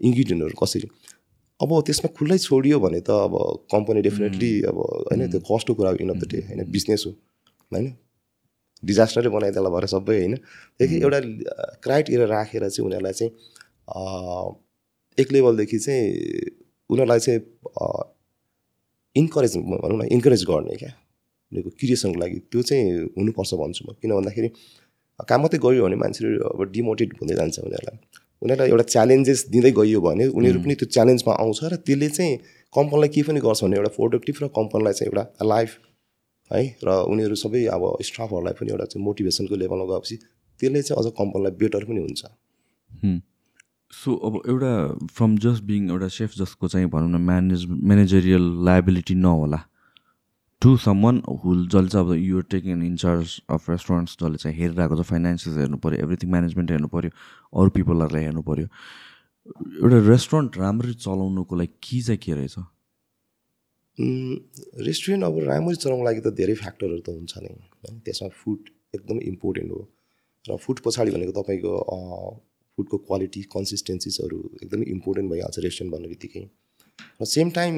इन्ग्रिडियन्टहरू कसरी अब त्यसमा खुल्लै छोडियो भने त अब कम्पनी डेफिनेटली अब होइन त्यो कस्टको कुरा इन अफ द डे होइन बिजनेस हो होइन। डिजास्टरै बनाइदिएला भएर सबै होइन। त्यहाँदेखि एउटा क्राइटेरिया राखेर चाहिँ उनीहरूलाई चाहिँ एक लेभलदेखि चाहिँ उनीहरूलाई चाहिँ इन्करेज भनौँ न इन्करेज गर्ने क्या। उनीहरूको क्रिएसनको लागि त्यो चाहिँ हुनुपर्छ भन्छु म। किन भन्दाखेरि काम मात्रै गऱ्यो भने मान्छेहरू अब डिमोटिभ हुँदै जान्छ उनीहरूलाई। उनीहरूलाई एउटा च्यालेन्जेस दिँदै गइयो भने उनीहरू पनि त्यो च्यालेन्जमा आउँछ र त्यसले चाहिँ कम्पनीलाई के पनि गर्छ भने एउटा प्रोडक्टिभ र कम्पनीलाई चाहिँ एउटा लाइफ है? र उनीहरू सबै अब स्टाफहरूलाई पनि एउटा चाहिँ मोटिभेसनको लेभलमा गएपछि त्यसले चाहिँ अझ कम्पनीलाई बेटर पनि हुन्छ। सो अब एउटा फ्रम जस्ट बिङ एउटा सेफ जसको चाहिँ भनौँ न म्यानेज म्यानेजरियल लाइबिलिटी नहोला। टु सम वान हुल जसले चाहिँ अब you're taking in in charge of restaurants जसले चाहिँ हेरिरहेको छ फाइनेन्सियल्स हेर्नु पऱ्यो एभ्रिथिङ म्यानेजमेन्ट हेर्नु पऱ्यो अरू पिपलहरूलाई हेर्नु पऱ्यो एउटा रेस्टुरेन्ट राम्ररी चलाउनुको लागि के चाहिँ के रहेछ? रेस्टुरेन्ट अब राम्ररी चलाउनुको लागि त धेरै फ्याक्टरहरू त हुन्छ नै होइन? त्यसमा फुड एकदम इम्पोर्टेन्ट हो। र फुड पछाडि भनेको तपाईँको फुडको क्वालिटी कन्सिस्टेन्सिसहरू एकदमै इम्पोर्टेन्ट भइहाल्छ रेस्टुरेन्ट भन्ने बित्तिकै। र सेम टाइम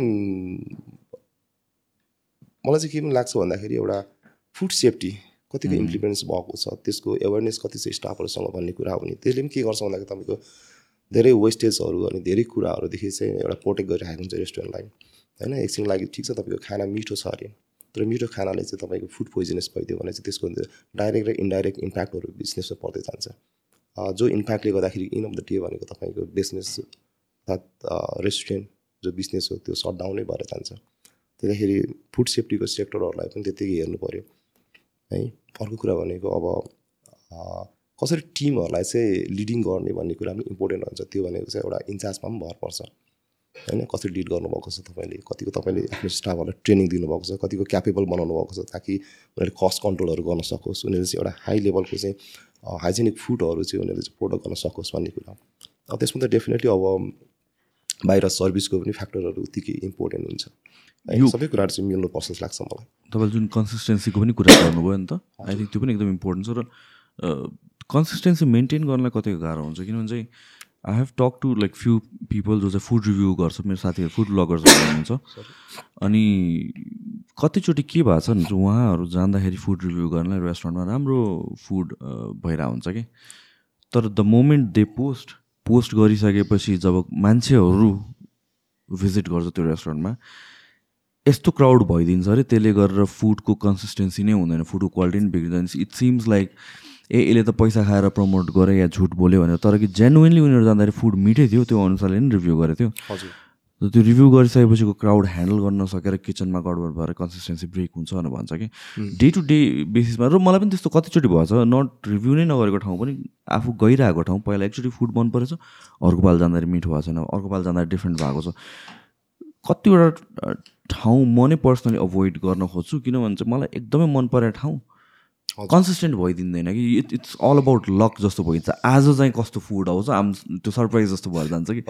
मलाई चाहिँ के पनि लाग्छ भन्दाखेरि एउटा फुड सेफ्टी कतिको इम्प्लिमेन्ट्स भएको छ त्यसको एवेरनेस कति छ स्टाफहरूसँग भन्ने कुरा हो भने त्यसले पनि के गर्छ भन्दाखेरि तपाईँको धेरै वेस्टेजहरू अनि धेरै कुराहरूदेखि चाहिँ एउटा प्रोटेक्ट गरिरहेको हुन्छ रेस्टुरेन्टलाई होइन? एकछिन लागि ठिक छ तपाईँको खाना मिठो छ अरे। तर मिठो खानाले चाहिँ तपाईँको फुड पोइजनस भइदियो भने चाहिँ त्यसको डाइरेक्ट र इन्डाइरेक्ट इम्प्याक्टहरू बिजनेसमा पर्दै जान्छ। जो इम्प्याक्टले गर्दाखेरि इन अफ द डे भनेको तपाईँको बिजनेस अर्थात् रेस्टुरेन्ट जो बिजनेस हो त्यो सट डाउनै भएर जान्छ। त्यहाँखेरि फुड सेफ्टीको सेक्टरहरूलाई पनि त्यत्तिकै हेर्नु पऱ्यो है अर्को कुरा भनेको अब कसरी टिमहरूलाई चाहिँ लिडिङ गर्ने भन्ने कुरा पनि इम्पोर्टेन्ट हुन्छ। त्यो भनेको चाहिँ एउटा इन्चार्जमा पनि भर पर्छ। होइन कसरी लिड गर्नुभएको छ तपाईँले? कतिको तपाईँले आफ्नो स्टाफहरूलाई ट्रेनिङ दिनुभएको छ? कतिको क्यापेबल बनाउनु भएको छ ताकि उनीहरूले कस्ट कन्ट्रोलहरू गर्न सकोस्? उनीहरूले चाहिँ एउटा हाई लेभलको चाहिँ हाइजेनिक फुडहरू चाहिँ उनीहरूले चाहिँ प्रोडक्ट गर्न सकोस् भन्ने कुरा। अब त्यसमा त डेफिनेटली अब बाहिर सर्भिसको पनि फ्याक्टरहरू उत्तिकै इम्पोर्टेन्ट हुन्छ। सबै कुराहरू चाहिँ मिल्नुपर्छ जस्तो लाग्छ मलाई तपाईँले जुन कन्सिस्टेन्सीको पनि कुरा गर्नुभयो नि त आई थिङ्क त्यो पनि एकदम इम्पोर्टेन्ट छ र कन्सिस्टेन्सी मेन्टेन गर्नलाई कतिको गाह्रो हुन्छ किनभने चाहिँ I have talk to like few people जो चाहिँ फुड रिभ्यू गर्छ मेरो साथीहरू फुड ब्लगर्सहरू हुनुहुन्छ अनि कतिचोटि के भएको छ भने चाहिँ उहाँहरू जाँदाखेरि फुड रिभ्यू गर्नलाई रेस्टुरेन्टमा राम्रो फुड भइरहेको हुन्छ कि तर the moment they post post गरिसकेपछि जब मान्छेहरू भिजिट गर्छ त्यो रेस्टुरेन्टमा यस्तो क्राउड भइदिन्छ अरे त्यसले गरेर फुडको कन्सिस्टेन्सी नै हुँदैन फुडको क्वालिटी नै बिग्रिँदैन। इट सिम्स लाइक ए यसले त पैसा खाएर प्रमोट गरे या झुट बोल्यो भनेर तर कि जेन्युनली उनीहरू जाँदाखेरि फुड मिठै थियो त्यो अनुसारले नै रिभ्यू गरेको थियो। त्यो रिभ्यू गरिसकेपछिको क्राउड ह्यान्डल गर्न सकेर किचनमा गडबड भएर कन्सिस्टेन्सी ब्रेक हुन्छ भनेर भन्छ कि। डे टु डे बेसिसमा र मलाई पनि त्यस्तो कतिचोटि भएछ नट रिभ्यू नै नगरेको ठाउँ पनि आफू गइरहेको ठाउँ पहिला एकचोटि फुड मन परेछ अर्को पाल जाँदाखेरि मिठो भएको छैन अर्को पाल जाँदा डिफ्रेन्ट भएको छ। कतिवटा ठाउँ म नै पर्सनली अभोइड गर्न खोज्छु किनभने चाहिँ मलाई एकदमै मन परेको ठाउँ कन्सिस्टेन्ट भइदिँदैन कि it it's all about luck जस्तो भइन्छ। आज चाहिँ कस्तो फुड आउँछ आम त्यो सरप्राइज जस्तो भएर जान्छ कि।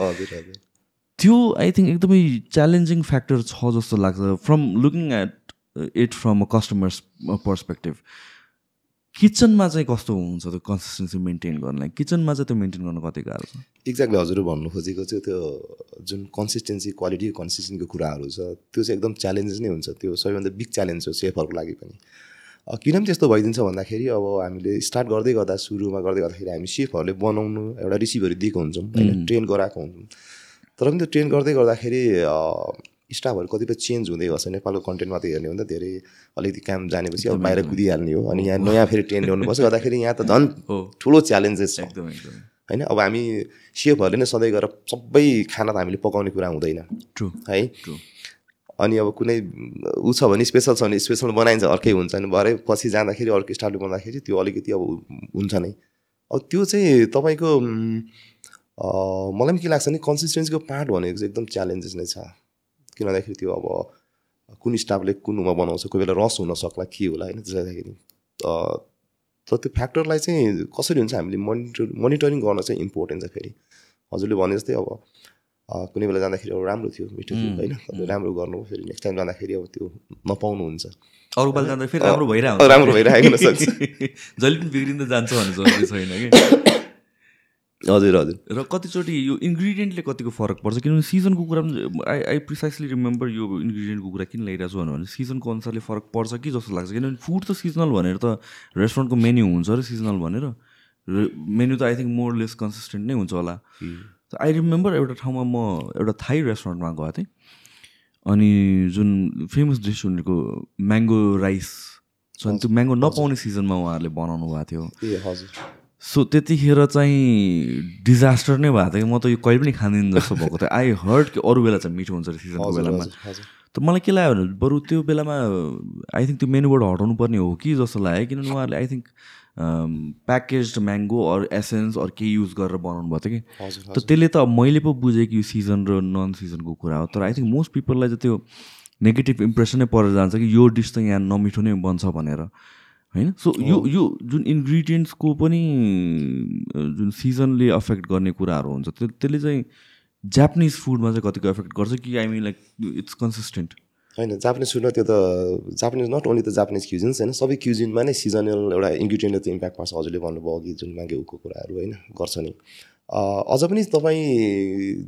त्यो आई थिङ्क एकदमै च्यालेन्जिङ फ्याक्टर छ जस्तो लाग्छ। From looking at it from a customer's perspective. किचनमा चाहिँ कस्तो हुन्छ त्यो कन्सिस्टेन्सी मेन्टेन गर्नलाई किचनमा चाहिँ त्यो मेन्टेन गर्न कति गाह्रो छ? एक्ज्याक्टली हजुर भन्नु खोजेको चाहिँ त्यो जुन कन्सिस्टेन्सी क्वालिटी कन्सिस्टेन्सीको कुराहरू छ त्यो चाहिँ एकदम च्यालेन्जेस नै हुन्छ। त्यो सबैभन्दा बिग च्यालेन्ज हो सेफहरूको लागि पनि। किन पनि त्यस्तो भइदिन्छ भन्दाखेरि अब हामीले स्टार्ट गर्दै गर्दा सुरुमा गर्दै गर्दाखेरि हामी सेफहरूले बनाउनु एउटा रिसिभहरू दिएको हुन्छौँ होइन ट्रेन गराएको हुन्छौँ। तर पनि त्यो ट्रेन गर्दै गर्दाखेरि स्टाफहरू कतिपय चेन्ज हुँदै गर्छ। नेपालको कन्टेन्टमा त हेर्ने हो धेरै अलिकति काम जानेपछि अब बाहिर कुदिहाल्ने हो। अनि यहाँ नयाँ फेरि ट्रेन ल्याउनुपर्छ। गर्दाखेरि यहाँ त झन् ठुलो च्यालेन्जेस छ। होइन? अब हामी सेफहरूले नै सधैँ गएर सबै खाना त हामीले पकाउने कुरा हुँदैन। है? अनि अब कुनै ऊ छ भने स्पेसल छ भने स्पेसल बनाइन्छ। अर्कै हुन्छ। नि भरे पछि जाँदाखेरि अर्को स्टाफले बनाउँदाखेरि त्यो अलिकति अब हुन्छ नै। अब त्यो चाहिँ तपाईँको मलाई पनि के लाग्छ भने कन्सिस्टेन्सीको पार्ट भनेको चाहिँ एकदम च्यालेन्जेस नै छ। किन भन्दाखेरि त्यो अब कुन स्टाफले कुन उमा बनाउँछ कोही बेला रस हुनसक्ला के होला होइन त्यसले गर्दाखेरि तर त्यो फ्याक्टरलाई चाहिँ कसरी हुन्छ हामीले मोनिटर मोनिटरिङ गर्न चाहिँ इम्पोर्टेन्ट छ फेरि। हजुरले भने जस्तै अब कुनै बेला जाँदाखेरि अब राम्रो थियो मिठो थियो होइन? राम्रो गर्नु फेरि नेक्स्ट टाइम जाँदाखेरि अब त्यो नपाउनुहुन्छ। अरू पालि जाँदा फेरि राम्रो भइरहेको राम्रो भइरहेको जहिले पनि बिग्रिँदै जान्छ भन्ने जरुरी छैन कि? हजुर हजुर। र कतिचोटि यो इन्ग्रिडियन्टले कतिको फरक पर्छ? किनभने सिजनको कुरा पनि आई आई प्रिसाइसली रिमेम्बर यो इन्ग्रिडियन्टको कुरा किन ल्याइरहेको छु भने सिजनको अनुसारले फरक पर्छ कि जस्तो लाग्छ? किनभने फुड त सिजनल भनेर त रेस्टुरेन्टको मेन्यू हुन्छ र सिजनल भनेर। मेन्यू त I think more less consistent नै हुन्छ होला। आई रिमेम्बर एउटा ठाउँमा म एउटा थाई रेस्टुरेन्टमा गएको थिएँ। अनि जुन फेमस डिस उनीहरूको म्याङ्गो राइस छ त्यो म्याङ्गो नपाउने सिजनमा उहाँहरूले बनाउनु भएको थियो। ए हजुर। सो त्यतिखेर चाहिँ डिजास्टर नै भएको थियो कि म त यो कहिले पनि खाँदिनँ जस्तो भएको थियो। आई हर्ड कि अरू बेला चाहिँ मिठो हुन्छ अरे सिजनको बेलामा। त मलाई के लाग्यो भने बरु त्यो बेलामा आई थिङ्क त्यो मेनुबाट हटाउनु पर्ने हो कि जस्तो लाग्यो किनभने उहाँहरूले I think package mango or essence अरू केही युज गरेर बनाउनु भएको थियो कि। त त्यसले त मैले पो बुझेँ कि यो सिजन र नन सिजनको कुरा हो। तर आई थिङ्क मोस्ट पिपललाई चाहिँ त्यो नेगेटिभ इम्प्रेसनै परेर जान्छ कि यो डिस त यहाँ नमिठो नै बन्छ भनेर। होइन? सो यो यो जुन इन्ग्रिडियन्ट्सको पनि जुन सिजनले अफेक्ट गर्ने कुराहरू हुन्छ त्यो त्यसले चाहिँ जापानिज फुडमा चाहिँ कतिको एफेक्ट गर्छ कि I mean like it's consistent होइन जापानिज फुडमा त्यो त Japanese not only the Japanese cuisines होइन सबै क्युजिनमा नै सिजनल एउटा इन्ग्रिडियन्टले त इम्प्याक्ट पार्छ हजुरले भन्नुभयो अघि जुन मागेको कुराहरू होइन गर्छ नि। अझ पनि तपाईँ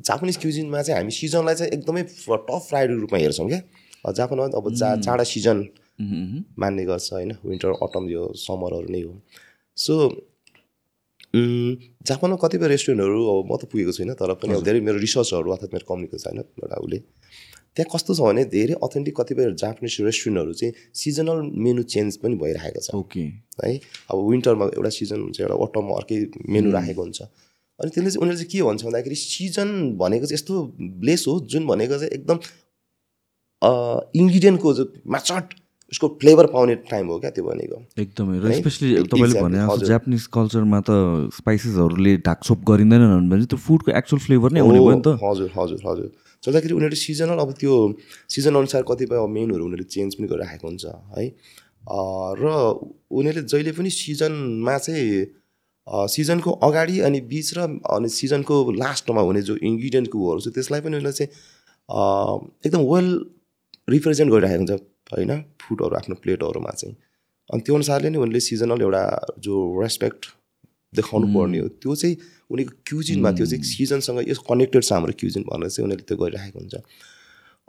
जापानिज क्युजिनमा चाहिँ हामी सिजनलाई चाहिँ एकदमै टप प्रायोरिटी रूपमा हेर्छौँ क्या। जापानमा अब जा चाँडा सिजन मान्ने गर्छ होइन। विन्टर अटम यो समरहरू नै हो। सो जापानमा कतिपय रेस्टुरेन्टहरू अब म त पुगेको छुइनँ तर पनि अब धेरै मेरो रिसर्चहरू अर्थात् मेरो कम्युनिको छैन एउटा उसले। त्यहाँ कस्तो छ भने धेरै अथेन्टिक कतिपय जापानिज रेस्टुरेन्टहरू चाहिँ सिजनल मेनु चेन्ज पनि भइरहेको छ। ओके है अब विन्टरमा एउटा सिजन हुन्छ एउटा अटममा अर्कै मेनु राखेको हुन्छ। अनि त्यसले चाहिँ उनीहरूले चाहिँ के भन्छ भन्दाखेरि सिजन भनेको चाहिँ यस्तो ब्लेस हो जुन भनेको चाहिँ एकदम इन्ग्रिडियन्टको माचट उसको फ्लेभर पाउने टाइम हो क्या त्यो भनेको? एकदमै र? स्पेसली तपाईँले भने जस्तो। जापानिज कल्चरमा त स्पाइसेसहरूले ढाकछोप गरिँदैनन् भने त्यो फुडको एक्चुअल फ्लेभर नै आउने भयो नि त। हजुर हजुर हजुर। चल्दाखेरि उनीहरूले सिजनल अब त्यो सिजन अनुसार कतिपय अब मेनुहरू उनीहरूले चेन्ज पनि गरिराखेको हुन्छ है? र उनीहरूले जहिले पनि सिजनमा चाहिँ सिजनको अगाडि अनि बिच र अनि सिजनको लास्टमा हुने जो इन्ग्रिडियन्टकोहरू छ त्यसलाई पनि उनीहरूले चाहिँ एकदम वेल रिप्रेजेन्ट गरिराखेको हुन्छ। होइन फुडहरू आफ्नो प्लेटहरूमा चाहिँ। अनि त्यो अनुसारले नै उनीहरूले सिजनल एउटा जो रेस्पेक्ट देखाउनु पर्ने हो त्यो चाहिँ उनीको क्युजिनमा त्यो चाहिँ सिजनसँग यो कनेक्टेड छ हाम्रो क्युजिन भनेर चाहिँ उनीहरूले त्यो गरिराखेको हुन्छ।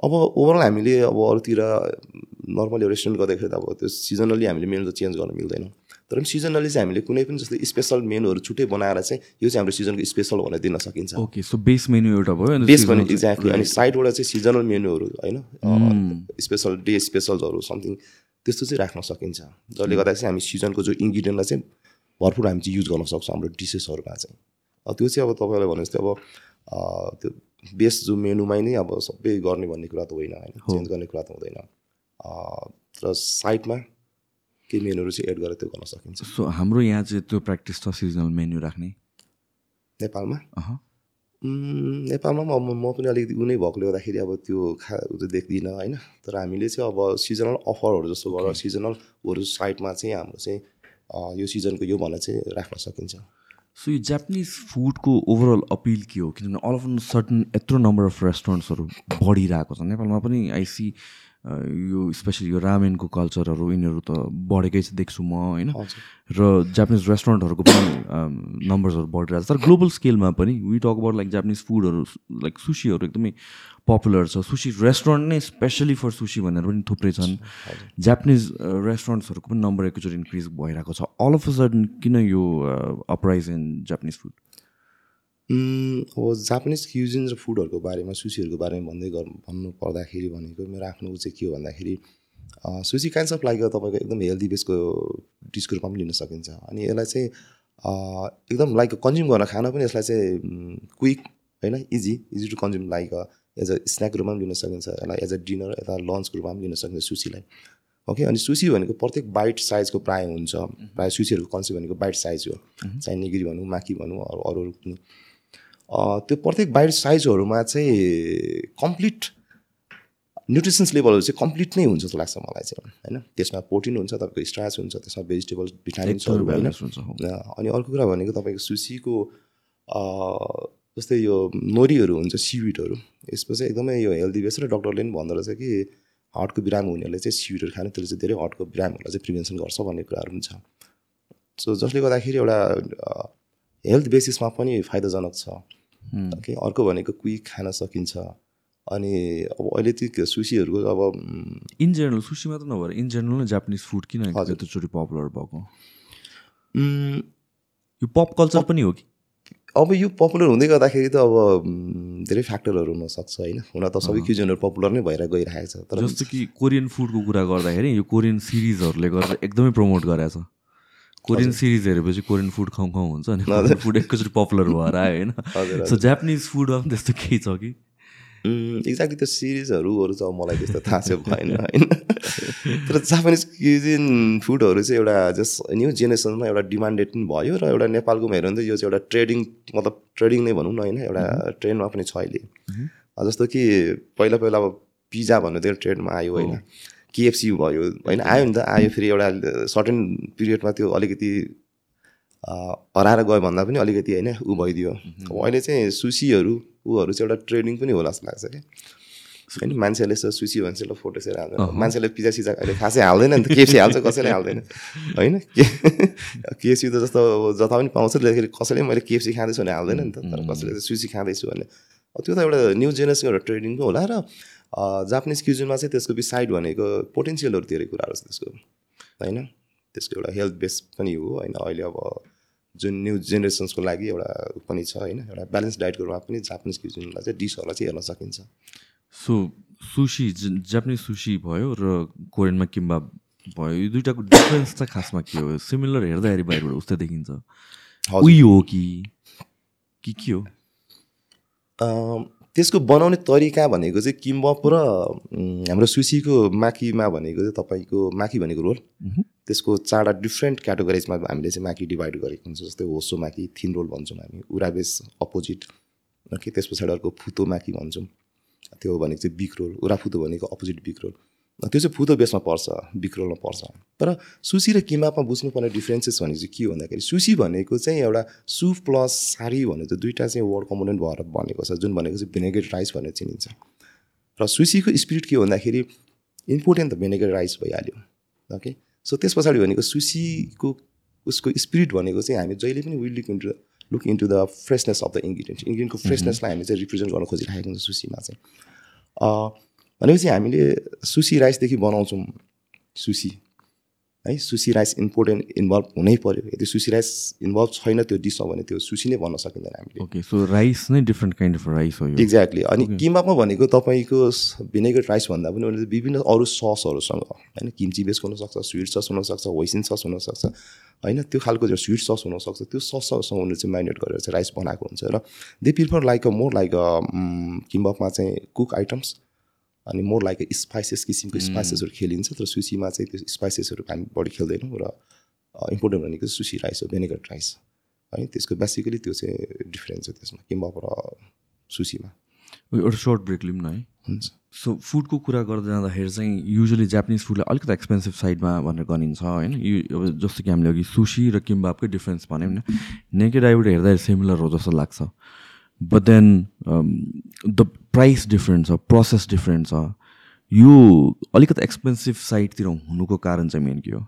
अब ओभरअल हामीले अब अरूतिर नर्मली रेस्टुरेन्ट गर्दाखेरि त अब त्यो सिजनली हामीले मेनु त चेन्ज गर्न मिल्दैन। तर पनि सिजनली चाहिँ हामीले कुनै पनि जस्तै स्पेसल मेनुहरू छुट्टै बनाएर चाहिँ यो चाहिँ हाम्रो सिजनको स्पेसल भनेर दिन सकिन्छ। ओके सो बेस मेन्यू एउटा भयो अनि बेस चाहिँ- एक्ज्याक्टली अनि साइडबाट चाहिँ सिजनल मेनुहरू होइन? स्पेसल डे स्पेसल्सहरू समथिङ त्यस्तो चाहिँ राख्न सकिन्छ। जसले गर्दा चाहिँ हामी सिजनको जो इन्ग्रिडियन्टलाई चाहिँ भरपुर हामी चाहिँ युज गर्न सक्छौँ हाम्रो डिसेसहरूमा चाहिँ। त्यो चाहिँ अब तपाईँलाई भने जस्तै अब त्यो बेस जो मेनुमै नै अब सबै गर्ने भन्ने कुरा त होइन होइन? चेन्ज गर्ने कुरा त हुँदैन। र साइडमा केही मेनुहरू चाहिँ एड गरेर त्यो गर्न सकिन्छ। सो हाम्रो यहाँ चाहिँ त्यो प्र्याक्टिस छ सिजनल मेन्यू राख्ने। नेपालमा? नेपालमा पनि अब म पनि अलिकति उनी भएकोले गर्दाखेरि अब त्यो खा देख्दिनँ होइन? तर हामीले चाहिँ अब सिजनल अफरहरू जस्तो गरेर सिजनलहरू साइडमा चाहिँ हाम्रो चाहिँ यो सिजनको यो भनेर चाहिँ राख्न सकिन्छ। सो यो जापानिज फुडको ओभरअल अपिल के हो? किनभने अल अफ सर्टन यत्रो नम्बर अफ रेस्टुरेन्ट्सहरू बढिरहेको छ। नेपालमा पनि आइसी यो स्पेसली यो रामेनको कल्चरहरू यिनीहरू त बढेकै छ देख्छु म होइन? र जापानिज रेस्टुरेन्टहरूको पनि नम्बर्सहरू बढिरहेको छ। तर ग्लोबल स्केलमा पनि we talk about like Japanese फुडहरू लाइक सुसीहरू एकदमै पपुलर छ। सुसी रेस्टुरेन्ट नै स्पेसली फर सुसी भनेर पनि थुप्रै छन्। जापानिज रेस्टुरेन्ट्सहरूको पनि नम्बर एकैचोटि इन्क्रिज भइरहेको छ। अल अफ अ सडन किन यो अपराइज इन जापानिज फुड अब जापानिज क्युजिन र फुडहरूको बारेमा सुसीहरूको बारेमा भन्दै गर भन्नु पर्दाखेरि भनेको मेरो आफ्नो ऊ चाहिँ के हो भन्दाखेरि सुसी काइन्ड्स अफ लाइक तपाईँको एकदम हेल्दी बेसको डिसको रूपमा पनि लिन सकिन्छ। अनि यसलाई चाहिँ एकदम लाइक कन्ज्युम गर्न खान पनि यसलाई चाहिँ क्विक होइन easy easy to consume like as a snack रूपमा पनि लिन सकिन्छ। यसलाई एज अ डिनर यता लन्चको रूपमा पनि लिन सकिन्छ सुसीलाई ओके अनि सुसी भनेको प्रत्येक बाइट साइजको प्राय हुन्छ। प्रायः सुसीहरूको कन्सेप्ट भनेको बाइट साइज हो। चाहे निगिरी भनौँ माकी भनौँ अरू अरू पनि त्यो प्रत्येक बाइट साइजहरूमा चाहिँ कम्प्लिट न्युट्रिसन्स लेभलहरू चाहिँ कम्प्लिट नै हुन्छ जस्तो लाग्छ मलाई चाहिँ होइन? त्यसमा प्रोटिन हुन्छ तपाईँको स्ट्राच हुन्छ त्यसमा भेजिटेबल भिटामिन्सहरू होइन? अनि अर्को कुरा भनेको तपाईँको सुसीको जस्तै यो नोरीहरू हुन्छ सिविटहरू यसमा चाहिँ एकदमै यो हेल्दी बेस र डक्टरले पनि भन्दो रहेछ कि हार्टको बिराम हुनेहरूले चाहिँ सिविटहरू खानु त्यसले चाहिँ धेरै हार्टको बिरामहरूलाई चाहिँ प्रिभेन्सन गर्छ भन्ने कुराहरू पनि छ। सो जसले गर्दाखेरि एउटा हेल्थ बेसिसमा पनि फाइदाजनक छ। कि अर्को भनेको क्विक खान सकिन्छ। अनि अब अहिले त्यो सुसीहरूको अब इन जेनरल सुसी मात्र नभएर इन जेनरल नै जापानिज फुड किन त्यतिचोटि पपुलर भएको? यो पप कल्चर पनि हो कि? अब यो पपुलर हुँदै गर्दाखेरि त अब धेरै फ्याक्टरहरू हुनसक्छ होइन। हुन त सबै क्युजनहरू पपुलर नै भएर गइरहेको छ। तर जस्तो कि कोरियन फुडको कुरा गर्दाखेरि यो कोरियन सिरिजहरूले गर्दा एकदमै प्रमोट गरेको छ। कोरियन सिरिज हेरेपछि कोरियन फुड खाउँ खाउँ हुन्छ अनि फुड एकैचोटि पपुलर भएर आयो होइन। सो जापानिज फुडमा पनि त्यस्तो केही छ कि? एक्ज्याक्टली त्यो सिरिजहरू चाहिँ मलाई त्यस्तो थाहा चाहिँ भएन होइन। तर जापानिज क्युजिन फुडहरू चाहिँ एउटा जस्ट न्यू जेनेरेसनमा एउटा डिमान्डेड पनि भयो र एउटा नेपालको हेऱ्यो भने त यो चाहिँ एउटा ट्रेडिङ मतलब ट्रेडिङ नै भनौँ न होइन। एउटा ट्रेन्डमा पनि छ अहिले। जस्तो कि पहिला पहिला अब पिज्जा भन्नु त्यो ट्रेन्डमा आयो होइन। केएफसी भयो होइन? आयो नि त आयो फेरि एउटा सर्टेन पिरियडमा त्यो अलिकति हराएर गयो भन्दा पनि अलिकति होइन ऊ भइदियो। अब अहिले चाहिँ सुसीहरू ऊहरू चाहिँ एउटा ट्रेडिङ पनि होला जस्तो लाग्छ क्या। होइन? मान्छेले यसो सुसी भन्छ ल फोटो सेयर हाल्दैन। मान्छेले पिजा सिजा अहिले खासै हाल्दैन नि त। केएफसी हाल्छ कसैले हाल्दैन। होइन? केएफसी त जस्तो जता पनि पाउँछ त्यसले कसैले मैले केएफसी खाँदैछु भने हाल्दैन नि त। तर कसैले सुसी खाँदैछु भने। त्यो त एउटा न्यू जेनेरेसनको एउटा ट्रेडिङ पो होला र जापानिज क्युजनमा चाहिँ त्यसको बिसाइड भनेको पोटेन्सियलहरू धेरै कुराहरू छ त्यसको होइन? त्यसको एउटा हेल्थ बेस पनि हो होइन? अहिले अब जुन न्यू जेनेरेसन्सको लागि एउटा पनि छ होइन? एउटा ब्यालेन्स डाइटको रूपमा पनि जापानिज क्युजिनलाई चाहिँ डिसहरूलाई चाहिँ हेर्न सकिन्छ। सो सुसी जापानिज सुसी भयो र कोरियनमा किम्बा भयो यो दुइटाको डिफ्रेन्स चाहिँ खासमा के हो? सिमिलर हेर्दाखेरि बाहिरबाट उस्तै देखिन्छ। उही हो कि? के के हो? त्यसको बनाउने तरिका भनेको चाहिँ किम्बप र हाम्रो सुसीको माकीमा भनेको चाहिँ तपाईँको माकी भनेको रोल। त्यसको चारवटा डिफ्रेन्ट क्याटेगोराइजमा हामीले चाहिँ माकी डिभाइड गरेको हुन्छ जस्तै होसो माकी थिन रोल भन्छौँ हामी उराबेस अपोजिट कि त्यस पछाडि अर्को फुतो माकी भन्छौँ। त्यो भनेको चाहिँ बिक रोल उराफुतो भनेको अपोजिट बिक रोल। त्यो चाहिँ फुतो बेसमा पर्छ बिक्रोलमा पर्छ। तर सुसी र किमापमा बुझ्नुपर्ने डिफ्रेन्सेस भनेको चाहिँ के हो भन्दाखेरि सुसी भनेको चाहिँ एउटा सुप प्लस सारी भनेको चाहिँ दुइटा चाहिँ वर्ड कम्पोनेन्ट भएर बनेको छ जुन भनेको चाहिँ भेनेगेड राइस भनेर चिनिन्छ। र सुसीको स्पिरिट के हो भन्दाखेरि इम्पोर्टेन्ट त भेनेगेड राइस भइहाल्यो ओके सो त्यस पछाडि भनेको सुसीको उसको स्पिरिट भनेको चाहिँ हामी जहिले पनि will look into look into the freshness of the ingredient इन्ग्रिडियन्टको फ्रेसनेसलाई हामी चाहिँ रिप्रेजेन्ट गर्न खोजिरहेको हुन्छ सुसीमा चाहिँ। भनेपछि हामीले सुसी राइसदेखि बनाउँछौँ। सुसी। है सुसी राइस इम्पोर्टेन्ट इन्भल्भ हुनै पऱ्यो यदि सुसी राइस इन्भल्भ छैन त्यो डिस हो भने त्यो सुसी नै भन्न सकिँदैन हामीले। ओके सो राइस नै डिफ्रेन्ट काइन्ड अफ राइस हो एक्ज्याक्टली अनि किमापमा भनेको तपाईँको भिनेगर राइस भन्दा पनि उनीहरूले विभिन्न अरू ससहरूसँग होइन किम्ची बेस हुनसक्छ स्विट सस हुनसक्छ होइसिन सस हुनसक्छ होइन त्यो खालको जो स्विट सस हुनसक्छ त्यो सससँग उनीहरूले चाहिँ माइनेट गरेर चाहिँ राइस बनाएको हुन्छ। र they prefer like a more like a किम्बपमा चाहिँ कुक आइटम्स अनि मोर लाइक स्पाइसेस किसिमको स्पाइसेसहरू खेलिन्छ तर सुसीमा चाहिँ त्यो स्पाइसेसहरू हामी बढी खेल्दैनौँ र इम्पोर्टेन्ट भनेको सुसी राइस हो भेनेगर राइस है त्यसको बेसिकली त्यो चाहिँ डिफ्रेन्स छ त्यसमा किम्बप र सुसीमा। एउटा सर्ट ब्रेक लिउँ न है। हुन्छ। सो फुडको कुरा गर्दै जाँदाखेरि चाहिँ युजली जापानिज फुडलाई अलिकति एक्सपेन्सिभ साइडमा भनेर गनिन्छ होइन? यो अब जस्तो कि हामीले अघि सुसी र किम्बापकै डिफ्रेन्स भन्यौँ न नेकेड आइबाट हेर्दाखेरि सिमिलर हो जस्तो लाग्छ। But then the price different छ प्रोसेस डिफ्रेन्ट छ यो अलिकति एक्सपेन्सिभ साइडतिर हुनुको कारण चाहिँ मेन के हो?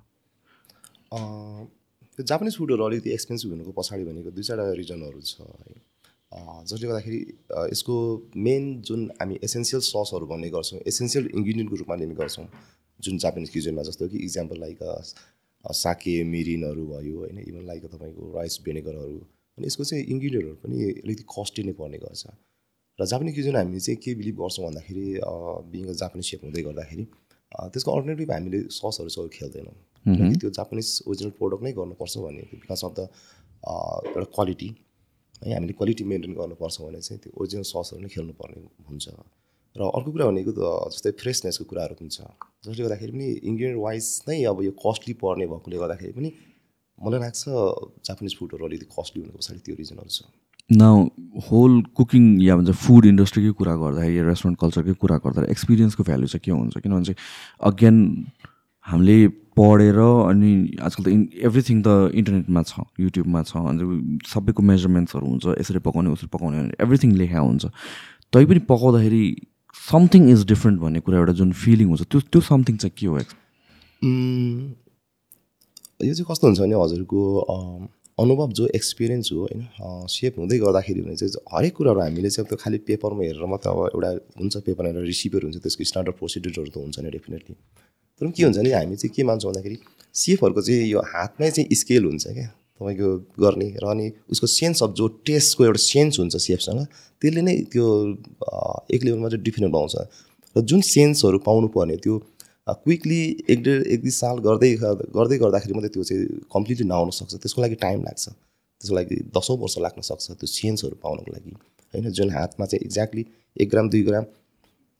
त्यो जापानिज फुडहरू अलिकति एक्सपेन्सिभ हुनुको पछाडि भनेको दुई चारवटा रिजनहरू छ है। जसले गर्दाखेरि यसको मेन जुन हामी एसेन्सियल ससहरू भन्ने गर्छौँ एसेन्सियल इन्ग्रिडियन्टको रूपमा लिने गर्छौँ जुन जापानिज किचनमा जस्तो कि इक्जाम्पल लाइक साके मिरिनहरू भयो होइन। इभन लाइक तपाईँको राइस भेनेगरहरू अनि यसको चाहिँ इन्ग्रिडियन्टहरू पनि अलिकति कस्टली नै पर्ने गर्छ। र जापानिज क्युजन हामीले चाहिँ के बिलिभ गर्छौँ भन्दाखेरि बिङ अ जापानिज सेप हुँदै गर्दाखेरि त्यसको अल्टरनेटिभ हामीले ससहरू चाहिँ खेल्दैनौँ। त्यो जापानिज ओरिजिनल प्रडक्ट नै गर्नुपर्छ भन्ने बिकज अफ द एउटा क्वालिटी है हामीले क्वालिटी मेन्टेन गर्नुपर्छ भने चाहिँ त्यो ओरिजिनल ससहरू नै खेल्नुपर्ने हुन्छ। र अर्को कुरा भनेको जस्तै फ्रेसनेसको कुराहरू पनि छ। जसले गर्दाखेरि पनि इन्ग्रिडियन्ट वाइज नै अब यो कस्टली पर्ने भएकोले गर्दाखेरि पनि मलाई लाग्छ जापानिज फुडहरू अलिकति कस्टली हुनुको पछाडि त्यो रिजनहरू छ। न होल कुकिङ या भन्छ फुड इन्डस्ट्रीकै कुरा गर्दाखेरि या रेस्टुरेन्ट कल्चरकै कुरा गर्दा एक्सपिरियन्सको भ्यालु चाहिँ के हुन्छ? किनभने चाहिँ अगेन हामीले पढेर अनि आजकल त एभ्रिथिङ त इन्टरनेटमा छ युट्युबमा छ अनि सबैको मेजरमेन्ट्सहरू हुन्छ यसरी पकाउने उसरी पकाउने एभ्रिथिङ लेखा हुन्छ। तै पनि पकाउँदाखेरि समथिङ इज डिफ्रेन्ट भन्ने कुरा एउटा जुन फिलिङ हुन्छ त्यो त्यो समथिङ चाहिँ के हो? यो चाहिँ कस्तो हुन्छ भने हजुरको अनुभव जो एक्सपिरियन्स हो होइन सेप हुँदै गर्दाखेरि भने चाहिँ हरेक कुराहरू हामीले चाहिँ त्यो खालि पेपरमा हेरेर मात्रै अब एउटा हुन्छ पेपरमा एउटा रिसिभर हुन्छ त्यसको स्ट्यान्डर्ड प्रोसिड्युरहरू त हुन्छ नि डेफिनेटली तर के हुन्छ भने हामी चाहिँ के मान्छौँ भन्दाखेरि सेफहरूको चाहिँ यो हातमै चाहिँ स्केल हुन्छ क्या। तपाईँको गर्ने र अनि उसको सेन्स अफ जो टेस्टको एउटा सेन्स हुन्छ सेफसँग त्यसले नै त्यो एक लेभलमा चाहिँ डिफिनेन्ट पाउँछ र जुन सेन्सहरू पाउनु पर्ने त्यो क्विकली एक डेढ एक दुई साल गर्दै गर्दै गर्दाखेरि मात्रै त्यो चाहिँ कम्प्लिटली नआउन सक्छ। त्यसको लागि टाइम लाग्छ। त्यसको लागि दसौँ वर्ष लाग्न सक्छ त्यो सेन्सहरू पाउनको लागि। होइन जुन हातमा चाहिँ एक्ज्याक्टली एक ग्राम दुई ग्राम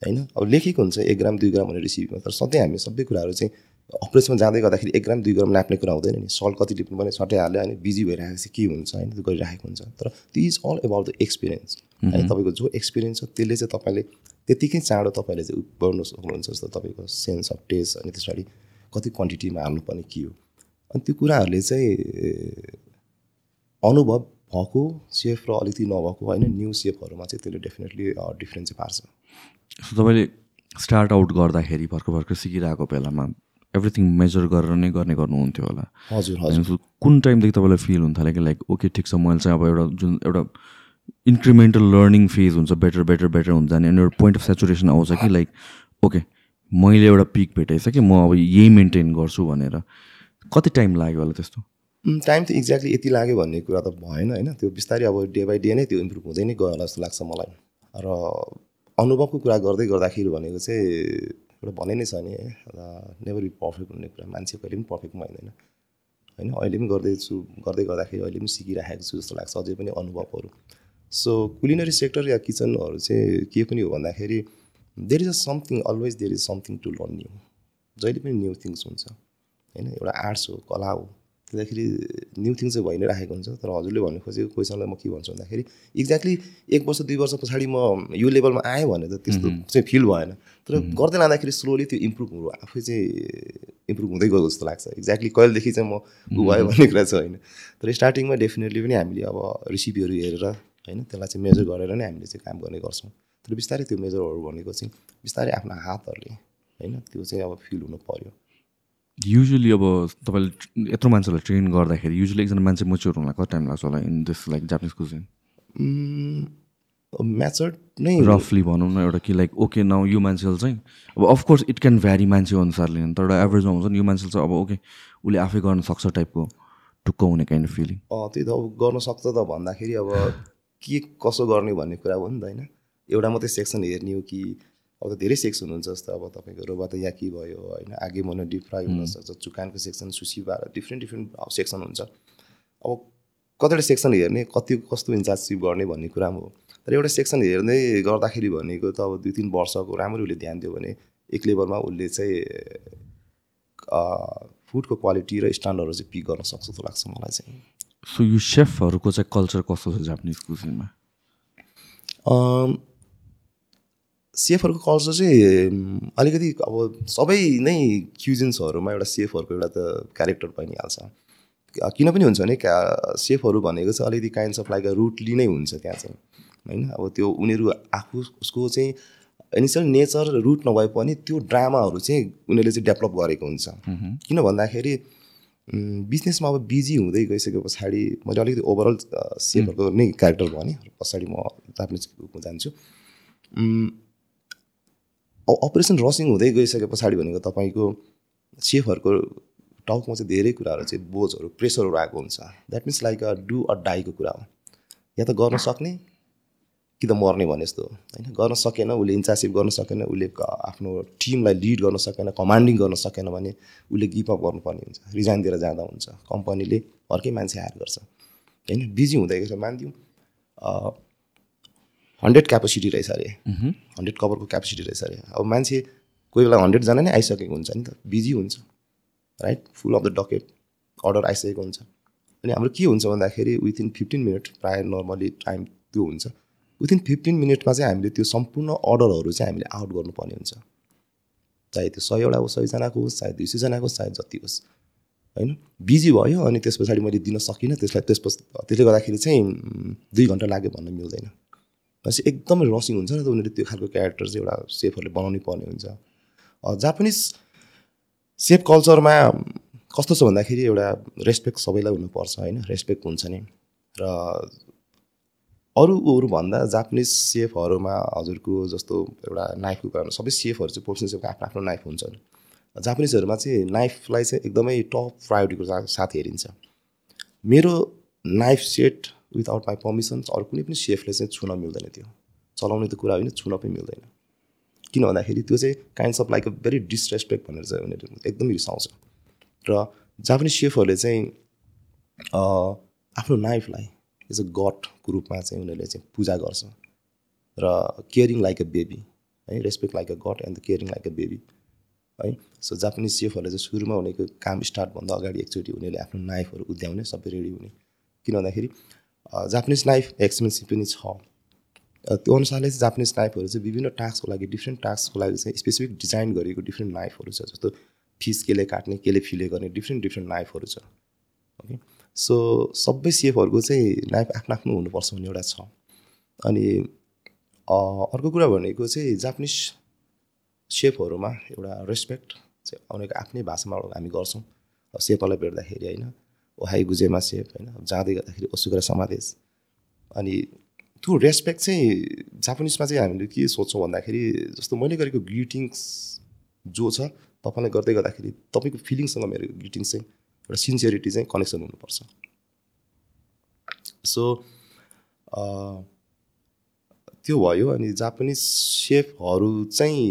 होइन? अब लेखेको हुन्छ एक ग्राम दुई ग्राम भनेर रिसिभमा तर सधैँ हामी सबै कुराहरू चाहिँ अपरेसनमा जाँदै गर्दाखेरि एक ग्राम दुई ग्राम नाप्ने कुरा हुँदैन नि। सल्ट कति टिप्नु पनि सट्टै हाल्यो अनि बिजी भइरहेको चाहिँ के हुन्छ होइन? त्यो गरिरहेको हुन्छ। तर is all about the experience होइन तपाईँको जो एक्सपिरियन्स छ त्यसले चाहिँ तपाईँले त्यतिकै चाँडो तपाईँले चाहिँ गर्नु सक्नुहुन्छ जस्तो तपाईँको सेन्स अफ टेस्ट अनि त्यस पछाडि कति क्वान्टिटीमा हाल्नुपर्ने के हो। अनि त्यो कुराहरूले चाहिँ अनुभव भएको सेफ र अलिकति नभएको होइन न्यु सेफहरूमा चाहिँ त्यसले डेफिनेटली डिफ्रेन्स चाहिँ पार्छ। सो तपाईँले स्टार्ट आउट गर्दाखेरि भर्खर भर्खर सिकिरहेको बेलामा एभ्रिथिङ मेजर गरेर नै गर्ने गर्नुहुन्थ्यो होला। हजुर हजुर। कुन टाइमदेखि तपाईँलाई फिल हुन्थ्यो? कि लाइक ओके ठिक छ मैले चाहिँ अब एउटा जुन एउटा इन्क्रिमेन्टल लर्निङ फेज हुन्छ बेटर बेटर बेटर हुन्छ अनि एउटा पोइन्ट अफ सेचुरेसन आउँछ कि लाइक ओके मैले एउटा पिक भेटाइसकेँ म अब यही मेन्टेन गर्छु भनेर। कति टाइम लाग्यो होला त्यस्तो? टाइम त एक्ज्याक्टली यति लाग्यो भन्ने कुरा त भएन होइन? त्यो बिस्तारै अब डे बाई डे नै त्यो इम्प्रुभ हुँदै नै गयो होला जस्तो लाग्छ मलाई। र अनुभवको कुरा गर्दै गर्दाखेरि भनेको चाहिँ एउटा भनै नै छ नि नेभर बी पर्फेक्ट भन्ने कुरा। मान्छे कहिले पनि पर्फेक्ट हुँदैन होइन? अहिले पनि गर्दैछु गर्दै गर्दाखेरि अहिले पनि सिकिरहेको छु जस्तो लाग्छ अझै पनि अनुभवहरू। सो कुलिनरी सेक्टर या किचनहरू चाहिँ के पनि हो भन्दाखेरि there is a something always there is something to learn new जहिले पनि न्यू थिङ्स हुन्छ होइन? एउटा आर्ट्स हो कला हो त्यसदाखेरि न्यू थिङ्स चाहिँ भइ नै राखेको हुन्छ। तर हजुरले भन्नु खोजेको क्वेसनलाई म के भन्छु भन्दाखेरि एक्ज्याक्टली एक वर्ष दुई वर्ष पछाडि म यो लेभलमा आएँ भने त त्यस्तो चाहिँ फिल भएन। तर गर्दै लाँदाखेरि स्लोली त्यो इम्प्रुभ हुनु आफै चाहिँ इम्प्रुभ हुँदै गएको जस्तो लाग्छ। एक्ज्याक्टली कहिलेदेखि चाहिँ म भयो भन्ने कुरा छ होइन। तर स्टार्टिङमा डेफिनेटली पनि हामीले अब रेसिपीहरू हेरेर होइन? त्यसलाई चाहिँ मेजर गरेर नै हामीले चाहिँ काम गर्ने गर्छौँ। तर बिस्तारै त्यो मेजरहरू भनेको चाहिँ बिस्तारै आफ्नो हातहरूले होइन? त्यो चाहिँ अब फिल हुनु पऱ्यो युजली अब तपाईँले यत्रो मान्छेलाई ट्रेन गर्दाखेरि युजली एकजना मान्छे मच्योर हुनलाई कति टाइम लाग्छ होला in this like Japanese cuisine matured नै रफली भनौँ न एउटा कि लाइक ओके न यो मान्छेले चाहिँ अब अफकोर्स इट क्यान भ्यारी मान्छे अनुसारले तर एउटा एभरेजमा हुन्छ नि यो मान्छेले चाहिँ अब ओके उसले आफै गर्न सक्छ टाइपको टुक्क हुने काइन्ड अफ फिलिङ त्यही त अब गर्न सक्छ त भन्दाखेरि अब के कसो गर्ने भन्ने कुरा हो नि त होइन। एउटा मात्रै सेक्सन हेर्ने हो कि अब त धेरै सेक्सन हुन्छ जस्तो अब तपाईँको रोबा त याकी भयो होइन आगे मन डिप फ्राई हुनसक्छ चुकानको सेक्सन सुसी भएर डिफ्रेन्ट डिफ्रेन्ट सेक्सन हुन्छ। अब कतिवटा सेक्सन हेर्ने कति कस्तो इन्चार्ज सिप गर्ने भन्ने कुरा हो। तर एउटा सेक्सन हेर्दै गर्दाखेरि भनेको त अब दुई तिन वर्षको राम्ररी उसले ध्यान दियो भने एक लेभलमा उसले चाहिँ फुडको क्वालिटी र स्ट्यान्डर्डहरू चाहिँ पिक गर्न सक्छ जस्तो लाग्छ मलाई चाहिँ। सो यो सेफहरूको चाहिँ कल्चर कस्तो छ जापानिज कुजिनमा सेफहरूको कल्चर चाहिँ अलिकति अब सबै नै क्युजिन्सहरूमा एउटा सेफहरूको एउटा त क्यारेक्टर पनि हाल्छ किन पनि हुन्छ भने क्या सेफहरू भनेको चाहिँ अलिकति काइन्ड्स अफ लाइक रुटली नै हुन्छ त्यहाँ चाहिँ होइन? अब त्यो उनीहरू आफू उसको चाहिँ इनिसियल नेचर रुट नभए पनि त्यो ड्रामाहरू चाहिँ उनीहरूले चाहिँ डेभलप गरेको हुन्छ। किन भन्दाखेरि बिजनेसमा अब बिजी हुँदै गइसके पछाडि मैले अलिकति ओभरअल सेफहरूको नै क्यारेक्टर भने पछाडि म जापानिज जान्छु। अपरेसन रसिङ हुँदै गइसके पछाडि भनेको तपाईँको सेफहरूको टाउकमा चाहिँ धेरै कुराहरू चाहिँ बोझहरू प्रेसरहरू आएको हुन्छ। That means like a do a डाईको कुरा हो। या त गर्न सक्ने कि त मर्ने भने जस्तो होइन? गर्न सकेन उसले इन्चार्सिप गर्न सकेन उसले आफ्नो टिमलाई लिड गर्न सकेन कमान्डिङ गर्न सकेन भने उसले गिपअप गर्नुपर्ने हुन्छ रिजाइन दिएर जाँदा हुन्छ। कम्पनीले अर्कै मान्छे हायर गर्छ। होइन? बिजी हुँदै गएछ मानिदिउँ हन्ड्रेड क्यापेसिटी रहेछ अरे। हन्ड्रेड कभरको क्यापेसिटी रहेछ अरे। अब मान्छे कोही बेला हन्ड्रेडजना नै आइसकेको हुन्छ नि त। बिजी हुन्छ। Right full of the docket order आइसकेको हुन्छ। अनि हाम्रो के हुन्छ भन्दाखेरि विथिन फिफ्टिन मिनट प्रायः नर्मली टाइम त्यो हुन्छ। विथिन फिफ्टिन मिनटमा चाहिँ हामीले त्यो सम्पूर्ण अर्डरहरू चाहिँ हामीले आउट गर्नुपर्ने हुन्छ। चाहे त्यो सयवटा होस् सयजनाको होस् चाहे दुई सयजनाको होस् चाहे जति होस्। होइन? बिजी भयो अनि त्यस पछाडि मैले दिन सकिनँ त्यसलाई त्यसपछि त्यसले गर्दाखेरि चाहिँ दुई घन्टा लाग्यो भन्न मिल्दैन। भनेपछि एकदमै रसिङ हुन्छ नि त उनीहरूले त्यो खालको क्यारेक्टर चाहिँ एउटा सेफहरूले बनाउनै पर्ने हुन्छ। जापानिज सेफ कल्चरमा कस्तो छ भन्दाखेरि एउटा रेस्पेक्ट सबैलाई हुनुपर्छ होइन? रेस्पेक्ट हुन्छ नि। र अरू अरूभन्दा जापानिज सेफहरूमा हजुरको जस्तो एउटा नाइफको कुरामा सबै सेफहरू चाहिँ प्रोफेसनल सेफको आफ्नो आफ्नो नाइफ हुन्छ जापानिजहरूमा चाहिँ नाइफलाई चाहिँ एकदमै टप प्रायोरिटीको साथ हेरिन्छ। मेरो knife set without my permissions अरू कुनै पनि सेफले चाहिँ छुन मिल्दैन त्यो। चलाउने त कुरा होइन छुन पनि मिल्दैन। किन भन्दाखेरि त्यो चाहिँ kinds of like a very disrespect भनेर चाहिँ उनीहरू एकदमै रिसाउँछ। र जापानिज सेफहरूले चाहिँ आफ्नो नाइफलाई एज अ गडको रूपमा चाहिँ उनीहरूले चाहिँ पूजा गर्छ। र केयरिङ लाइक अ बेबी है respect like a god and the caring like a baby है। सो जापानिज सेफहरूले चाहिँ सुरुमा उनीहरूको काम स्टार्टभन्दा अगाडि एकचोटि उनीहरूले आफ्नो नाइफहरू उद्याउने सबै रेडी हुने। किन भन्दाखेरि जापानिज नाइफ एक्सपेन्सिभ पनि छ। त्यो अनुसारले चाहिँ जापानिज नाइफहरू चाहिँ विभिन्न टास्कको लागि डिफ्रेन्ट टास्कको लागि चाहिँ स्पेसिफिक डिजाइन गरिएको डिफ्रेन्ट नाइफहरू छ। जस्तो फिस केले काट्ने केले फिले गर्ने डिफ्रेन्ट डिफ्रेन्ट नाइफहरू छ। ओके सो सबै सेफहरूको चाहिँ नाइफ आफ्नो आफ्नो हुनुपर्छ भन्ने एउटा छ। अनि अर्को कुरा भनेको चाहिँ जापानिज सेफहरूमा एउटा रेस्पेक्ट चाहिँ उनीहरूको आफ्नै भाषामा हामी गर्छौँ। सेफहरूलाई भेट्दाखेरि होइन ओहाई गुजेमा सेफ होइन जाँदै गर्दाखेरि ओसुगरा समादेश। अनि त्यो रेस्पेक्ट चाहिँ जापानिजमा चाहिँ हामीले के सोच्छौँ भन्दाखेरि जस्तो मैले गरेको ग्रिटिङ्स जो छ तपाईँलाई गर्दै गर्दाखेरि तपाईँको फिलिङसँग मेरो ग्रिटिङ्स चाहिँ एउटा सिन्सियरिटी चाहिँ कनेक्सन हुनुपर्छ। सो त्यो भयो अनि जापानिज सेफहरू चाहिँ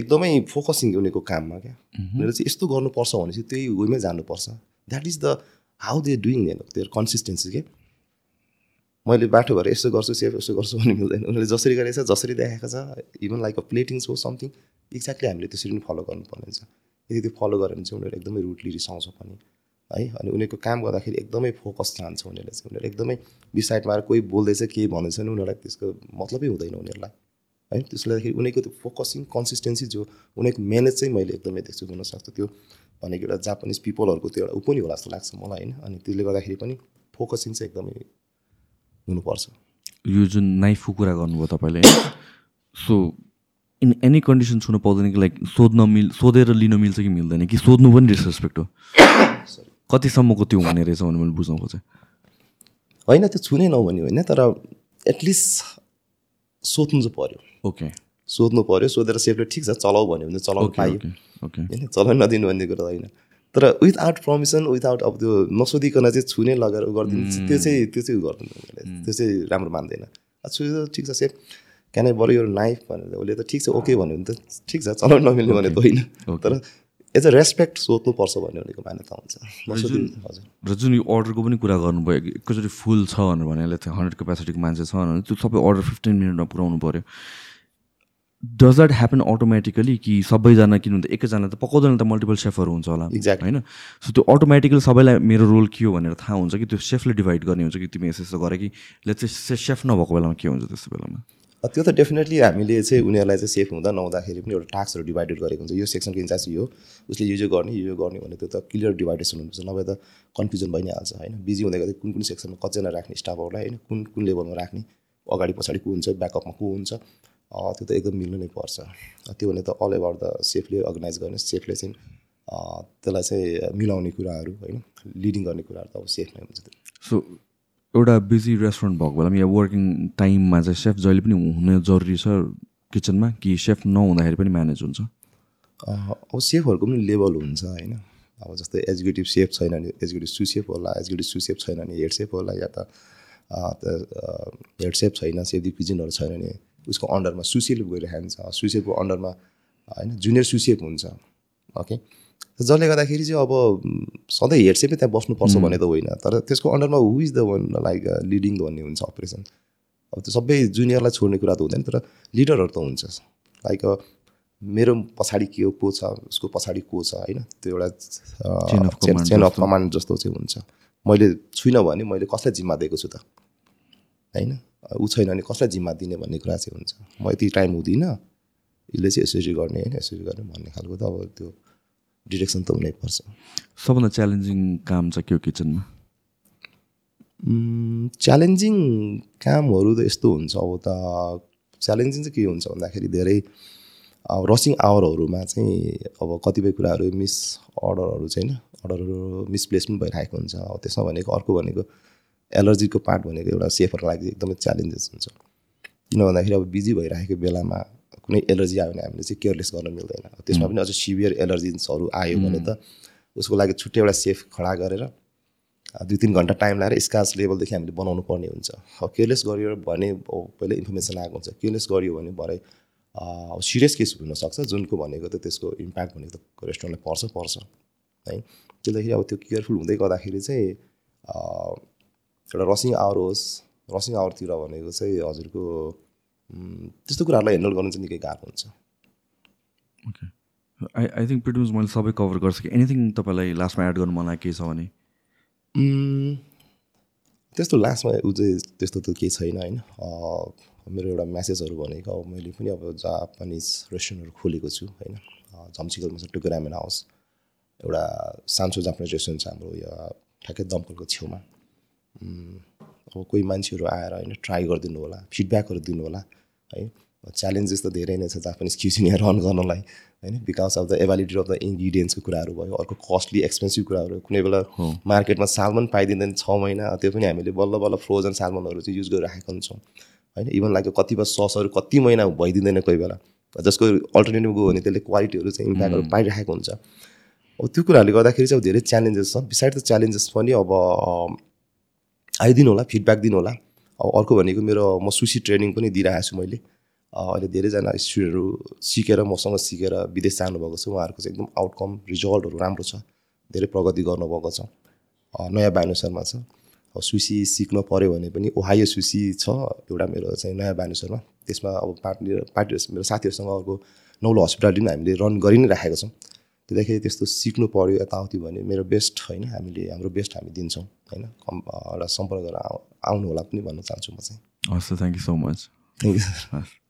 एकदमै फोकसिङ उनीहरूको काममा क्या। उनीहरूले चाहिँ यस्तो गर्नुपर्छ भनेपछि त्यही वेमै जानुपर्छ। That is the how they doing हेर्नु त्यो कन्सिस्टेन्सी के मैले बाटो भएर यसो गर्छु सेफ यसो गर्छु भन्ने मिल्दैन। उनीहरूले जसरी गरेको छ जसरी देखाएको छ इभन लाइक अ प्लेटिङ हो समथिङ एक्ज्याक्टली हामीले त्यसरी नै फलो गर्नुपर्ने हुन्छ। यदि त्यो फलो गऱ्यो भने चाहिँ उनीहरू एकदमै रुटली रिसाउँछ पनि। है? अनि उनीहरूको काम गर्दाखेरि एकदमै फोकस चाहन्छ उनीहरूले चाहिँ। उनीहरू एकदमै बिसाइडमा आएर कोही बोल्दैछ केही भन्दैछ भने उनीहरूलाई त्यसको मतलबै हुँदैन उनीहरूलाई है? त्यसले गर्दाखेरि उनीहरूको त्यो फोकसिङ कन्सिस्टेन्सी जो उनीहरूको म्यानेज चाहिँ मैले एकदमै देख्छु हुनसक्छ त्यो भनेको एउटा जापानिज पिपलहरूको त्यो एउटा ऊ पनि होला जस्तो लाग्छ मलाई होइन? अनि त्यसले गर्दाखेरि पनि फोकसिङ चाहिँ एकदमै हुनुपर्छ। यो जुन नाइफको कुरा गर्नुभयो तपाईँले सो इन एनी कन्डिसन छुन पाउँदैन कि लाइक सोध्न मिल सोधेर लिन मिल्छ कि मिल्दैन? कि सोध्नु पनि डिसरेस्पेक्ट हो? कतिसम्मको त्यो हुने रहेछ भने मैले बुझ्नु खोजेँ। होइन त्यो छुनै नभने होइन तर एटलिस्ट सोध्नु चाहिँ पऱ्यो ओके सोध्नु पऱ्यो सोधेर सेफले ठिक छ चलाऊ भन्यो भने चलाउनु ओके ओके होइन चलाउनु नदिनु भन्ने कुरा होइन। तर विथआउट पर्मिसन विथआउट अब त्यो नसोधिकन चाहिँ छुने लगेर गरिदिनु त्यो चाहिँ त्यो चाहिँ गर्दैन उनीहरूले त्यो चाहिँ राम्रो मान्दैन। छु ठिक छ सेफ। क्यान बरो यो नाइफ भनेर उसले त ठिक छ ओके भन्यो भने त ठिक छ चलाउनु नमिल्ने भने त होइन. तर एज अ रेस्पेक्ट सोध्नुपर्छ भन्ने उनीहरूको मान्यता हुन्छ। र जुन यो अर्डरको पनि कुरा गर्नुभयो एकैचोटि फुल छ भनेर भने यसले त्यो हन्ड्रेड क्यापेसिटीको मान्छे छ भने त्यो सबै अर्डर फिफ्टिन मिनटमा पुऱ्याउनु पऱ्यो डज द्याट ह्यापन अटोमेटिकली कि सबैजना किन भन्दा एकैजना त पकाउँदैन त मल्टिपल सेफहरू हुन्छ होला? Exactly. होइन? सो त्यो अटोमेटिकली सबैलाई मेरो रोल के हो भनेर थाहा हुन्छ कि त्यो सेफले डिभाइड गर्ने हुन्छ कि तिमी यसो यसो गर कि ले चाहिँ सेफ नभएको बेलामा के हुन्छ त्यस्तो बेलामा? त्यो त डेफिनेटली हामीले चाहिँ उनीहरूलाई चाहिँ सेफ हुँदा नहुँदाखेरि पनि एउटा टास्कहरू डिभाइडेड गरेको हुन्छ। यो सेक्सनको इन्चार्ज यो उसले यो यो गर्ने यो गर्ने भने त्यो त क्लियर डिभाइडेसन हुनुपर्छ। नभए त कन्फ्युजन भइ नै हाल्छ होइन? बिजी हुँदै गर्दै कुन कुन सेक्सनमा कतिजना राख्ने स्टाफहरूलाई होइन? कुन कुन लेभलमा राख्ने अगाडि पछाडि को हुन्छ ब्याकअपमा को हुन्छ त्यो त एकदम मिल्नु नै पर्छ। त्यो भने त अल एभर द सेफले अर्गनाइज गर्ने सेफले चाहिँ त्यसलाई चाहिँ मिलाउने कुराहरू होइन? लिडिङ गर्ने कुराहरू त अब सेफ नै हुन्छ। सो एउटा बिजी रेस्टुरेन्ट भएको बेलामा या वर्किङ टाइममा चाहिँ सेफ जहिले पनि हुन जरुरी छ किचनमा कि सेफ नहुँदाखेरि पनि म्यानेज हुन्छ? अब सेफहरूको पनि लेभल हुन्छ होइन। अब जस्तै एक्जिक्युटिभ सेफ छैन भने एक्जिक्युटिभ सु सेफ होला एक्जिक्युटिभ सु सेफ छैन भने हेड सेफ होला या त हेड सेफ छैन सेफ क्विजिनहरू छैन भने उसको अन्डरमा सुसेफ गइरहेको हुन्छ सुसेफको अन्डरमा होइन जुनियर सुसेफ हुन्छ। ओके जसले गर्दाखेरि चाहिँ अब सधैँ हेड सेफै त्यहाँ बस्नुपर्छ भने त होइन। तर त्यसको अन्डरमा who is the one like leading भन्ने हुन्छ अपरेसन अब त्यो सबै जुनियरलाई छोड्ने कुरा त हुँदैन तर लिडरहरू त हुन्छ। लाइक मेरो पछाडि के हो को छ उसको पछाडि को छ होइन? त्यो एउटा चेन अफ। कमान्ड जस्तो। चाहिँ हुन्छ। मैले छुइनँ भने मैले कसलाई जिम्मा दिएको छु त? होइन? ऊ छैन भने कसलाई जिम्मा दिने भन्ने कुरा चाहिँ हुन्छ। म यति टाइम हुँदिनँ। यसले चाहिँ यसरी गर्ने होइन? यसरी गर्ने भन्ने खालको त अब त्यो डिरेक्सन त हुनैपर्छ सबभन्दा च्यालेन्जिङ काम चाहिँ के हो किचनमा? च्यालेन्जिङ कामहरू त यस्तो हुन्छ अब त च्यालेन्जिङ चाहिँ के हुन्छ भन्दाखेरि धेरै अब रसिङ आवरहरूमा चाहिँ अब कतिपय कुराहरू मिस अर्डरहरू चाहिँ होइन अर्डरहरू मिसप्लेस पनि भइरहेको हुन्छ। अब त्यसमा भनेको अर्को भनेको एलर्जीको पार्ट भनेको एउटा सेफहरूको लागि एकदमै च्यालेन्जेस हुन्छ। किन भन्दाखेरि अब बिजी भइरहेको बेलामा कुनै एलर्जी आयो भने हामीले चाहिँ केयरलेस गर्न मिल्दैन। त्यसमा पनि अझ सिभियर एलर्जिन्सहरू आयो भने त उसको लागि छुट्टै एउटा सेफ खडा गरेर दुई तिन घन्टा टाइम लगाएर स्काच लेभलदेखि हामीले बनाउनु पर्ने हुन्छ। अब केयरलेस गरियो भने पहिल्यै इन्फर्मेसन आएको हुन्छ। केयरलेस गरियो भने भरे सिरियस केस हुनसक्छ। जुनको भनेको त त्यसको इम्प्याक्ट भनेको त रेस्टुरेन्टलाई पर्छ पर्छ। है त्यसदाखेरि अब त्यो केयरफुल हुँदै गर्दाखेरि चाहिँ एउटा रसिङ आवर होस् रसिङ आवरतिर भनेको चाहिँ हजुरको त्यस्तो कुराहरूलाई हेन्डल गर्नु चाहिँ निकै गाह्रो हुन्छ। Okay I I think pretty much मैले सबै कभर गर्छु कि एनिथिङ तपाईँलाई लास्टमा एड गर्नु मलाई केही छ भने? त्यस्तो लास्टमा ऊ चाहिँ त्यस्तो त केही छैन होइन। मेरो एउटा म्यासेजहरू भनेको अब मैले पनि अब जापानिज रेस्टुरेन्टहरू खोलेको छु होइन। झम्सिकलमा छ टुको रामेन हाउस एउटा सान्सो जापानिज रेस्टुरेन्ट छ हाम्रो यो ठ्याक्कै दमकलको छेउमा। अब कोही मान्छेहरू आएर होइन ट्राई गरिदिनु होला फिडब्याकहरू दिनु होला। है। च्यालेन्जेस त धेरै नै छ जापानिज क्युसिन यहाँ रन गर्नलाई होइन? Because of the availability of the इन्ग्रिडियन्ट्सको कुराहरू भयो अर्को कस्टली एक्सपेन्सिभ कुराहरू कुनै बेला मार्केटमा सालमन पाइदिँदैन छ महिना त्यो पनि हामीले बल्ल बल्ल फ्रोजन सालमनहरू चाहिँ युज गरिराखेका हुन्छौँ होइन? इभन लाइक कतिपय ससहरू कति महिना भइदिँदैन कोही बेला। जसको अल्टरनेटिभ गयो भने त्यसले क्वालिटीहरू चाहिँ इम्प्याक्टहरू पाइरहेको हुन्छ। अब त्यो कुराहरूले गर्दाखेरि चाहिँ अब धेरै च्यालेन्जेस छ बिसाइड द च्यालेन्जेस पनि अब आइदिनु होला फिडब्याक दिनु होला। अब अर्को भनेको मेरो म सुसी ट्रेनिङ पनि दिइरहेको छु मैले। अहिले धेरैजना स्टुडेन्टहरू सिकेर मसँग सिकेर विदेश जानुभएको छ। उहाँहरूको चाहिँ एकदम आउटकम रिजल्टहरू राम्रो छ। धेरै प्रगति गर्नुभएको छ। नयाँ बानुसरमा छ। सुसी सिक्न पऱ्यो भने पनि ओहायो सुसी छ एउटा मेरो चाहिँ नयाँ बानुसरमा। त्यसमा अब पार्टी पार्टी मेरो साथीहरूसँग अर्को नौलो हस्पिटालिटी पनि हामीले रन गरि नै राखेको छौँ। त्यतिखेर त्यस्तो सिक्नु पऱ्यो यताउति भने मेरो बेस्ट होइन। हामीले हाम्रो बेस्ट हामी दिन्छौँ होइन। एउटा सम्पर्क गरेर आउनु होला पनि भन्न चाहन्छु म चाहिँ। हस् thank you so much thank you sir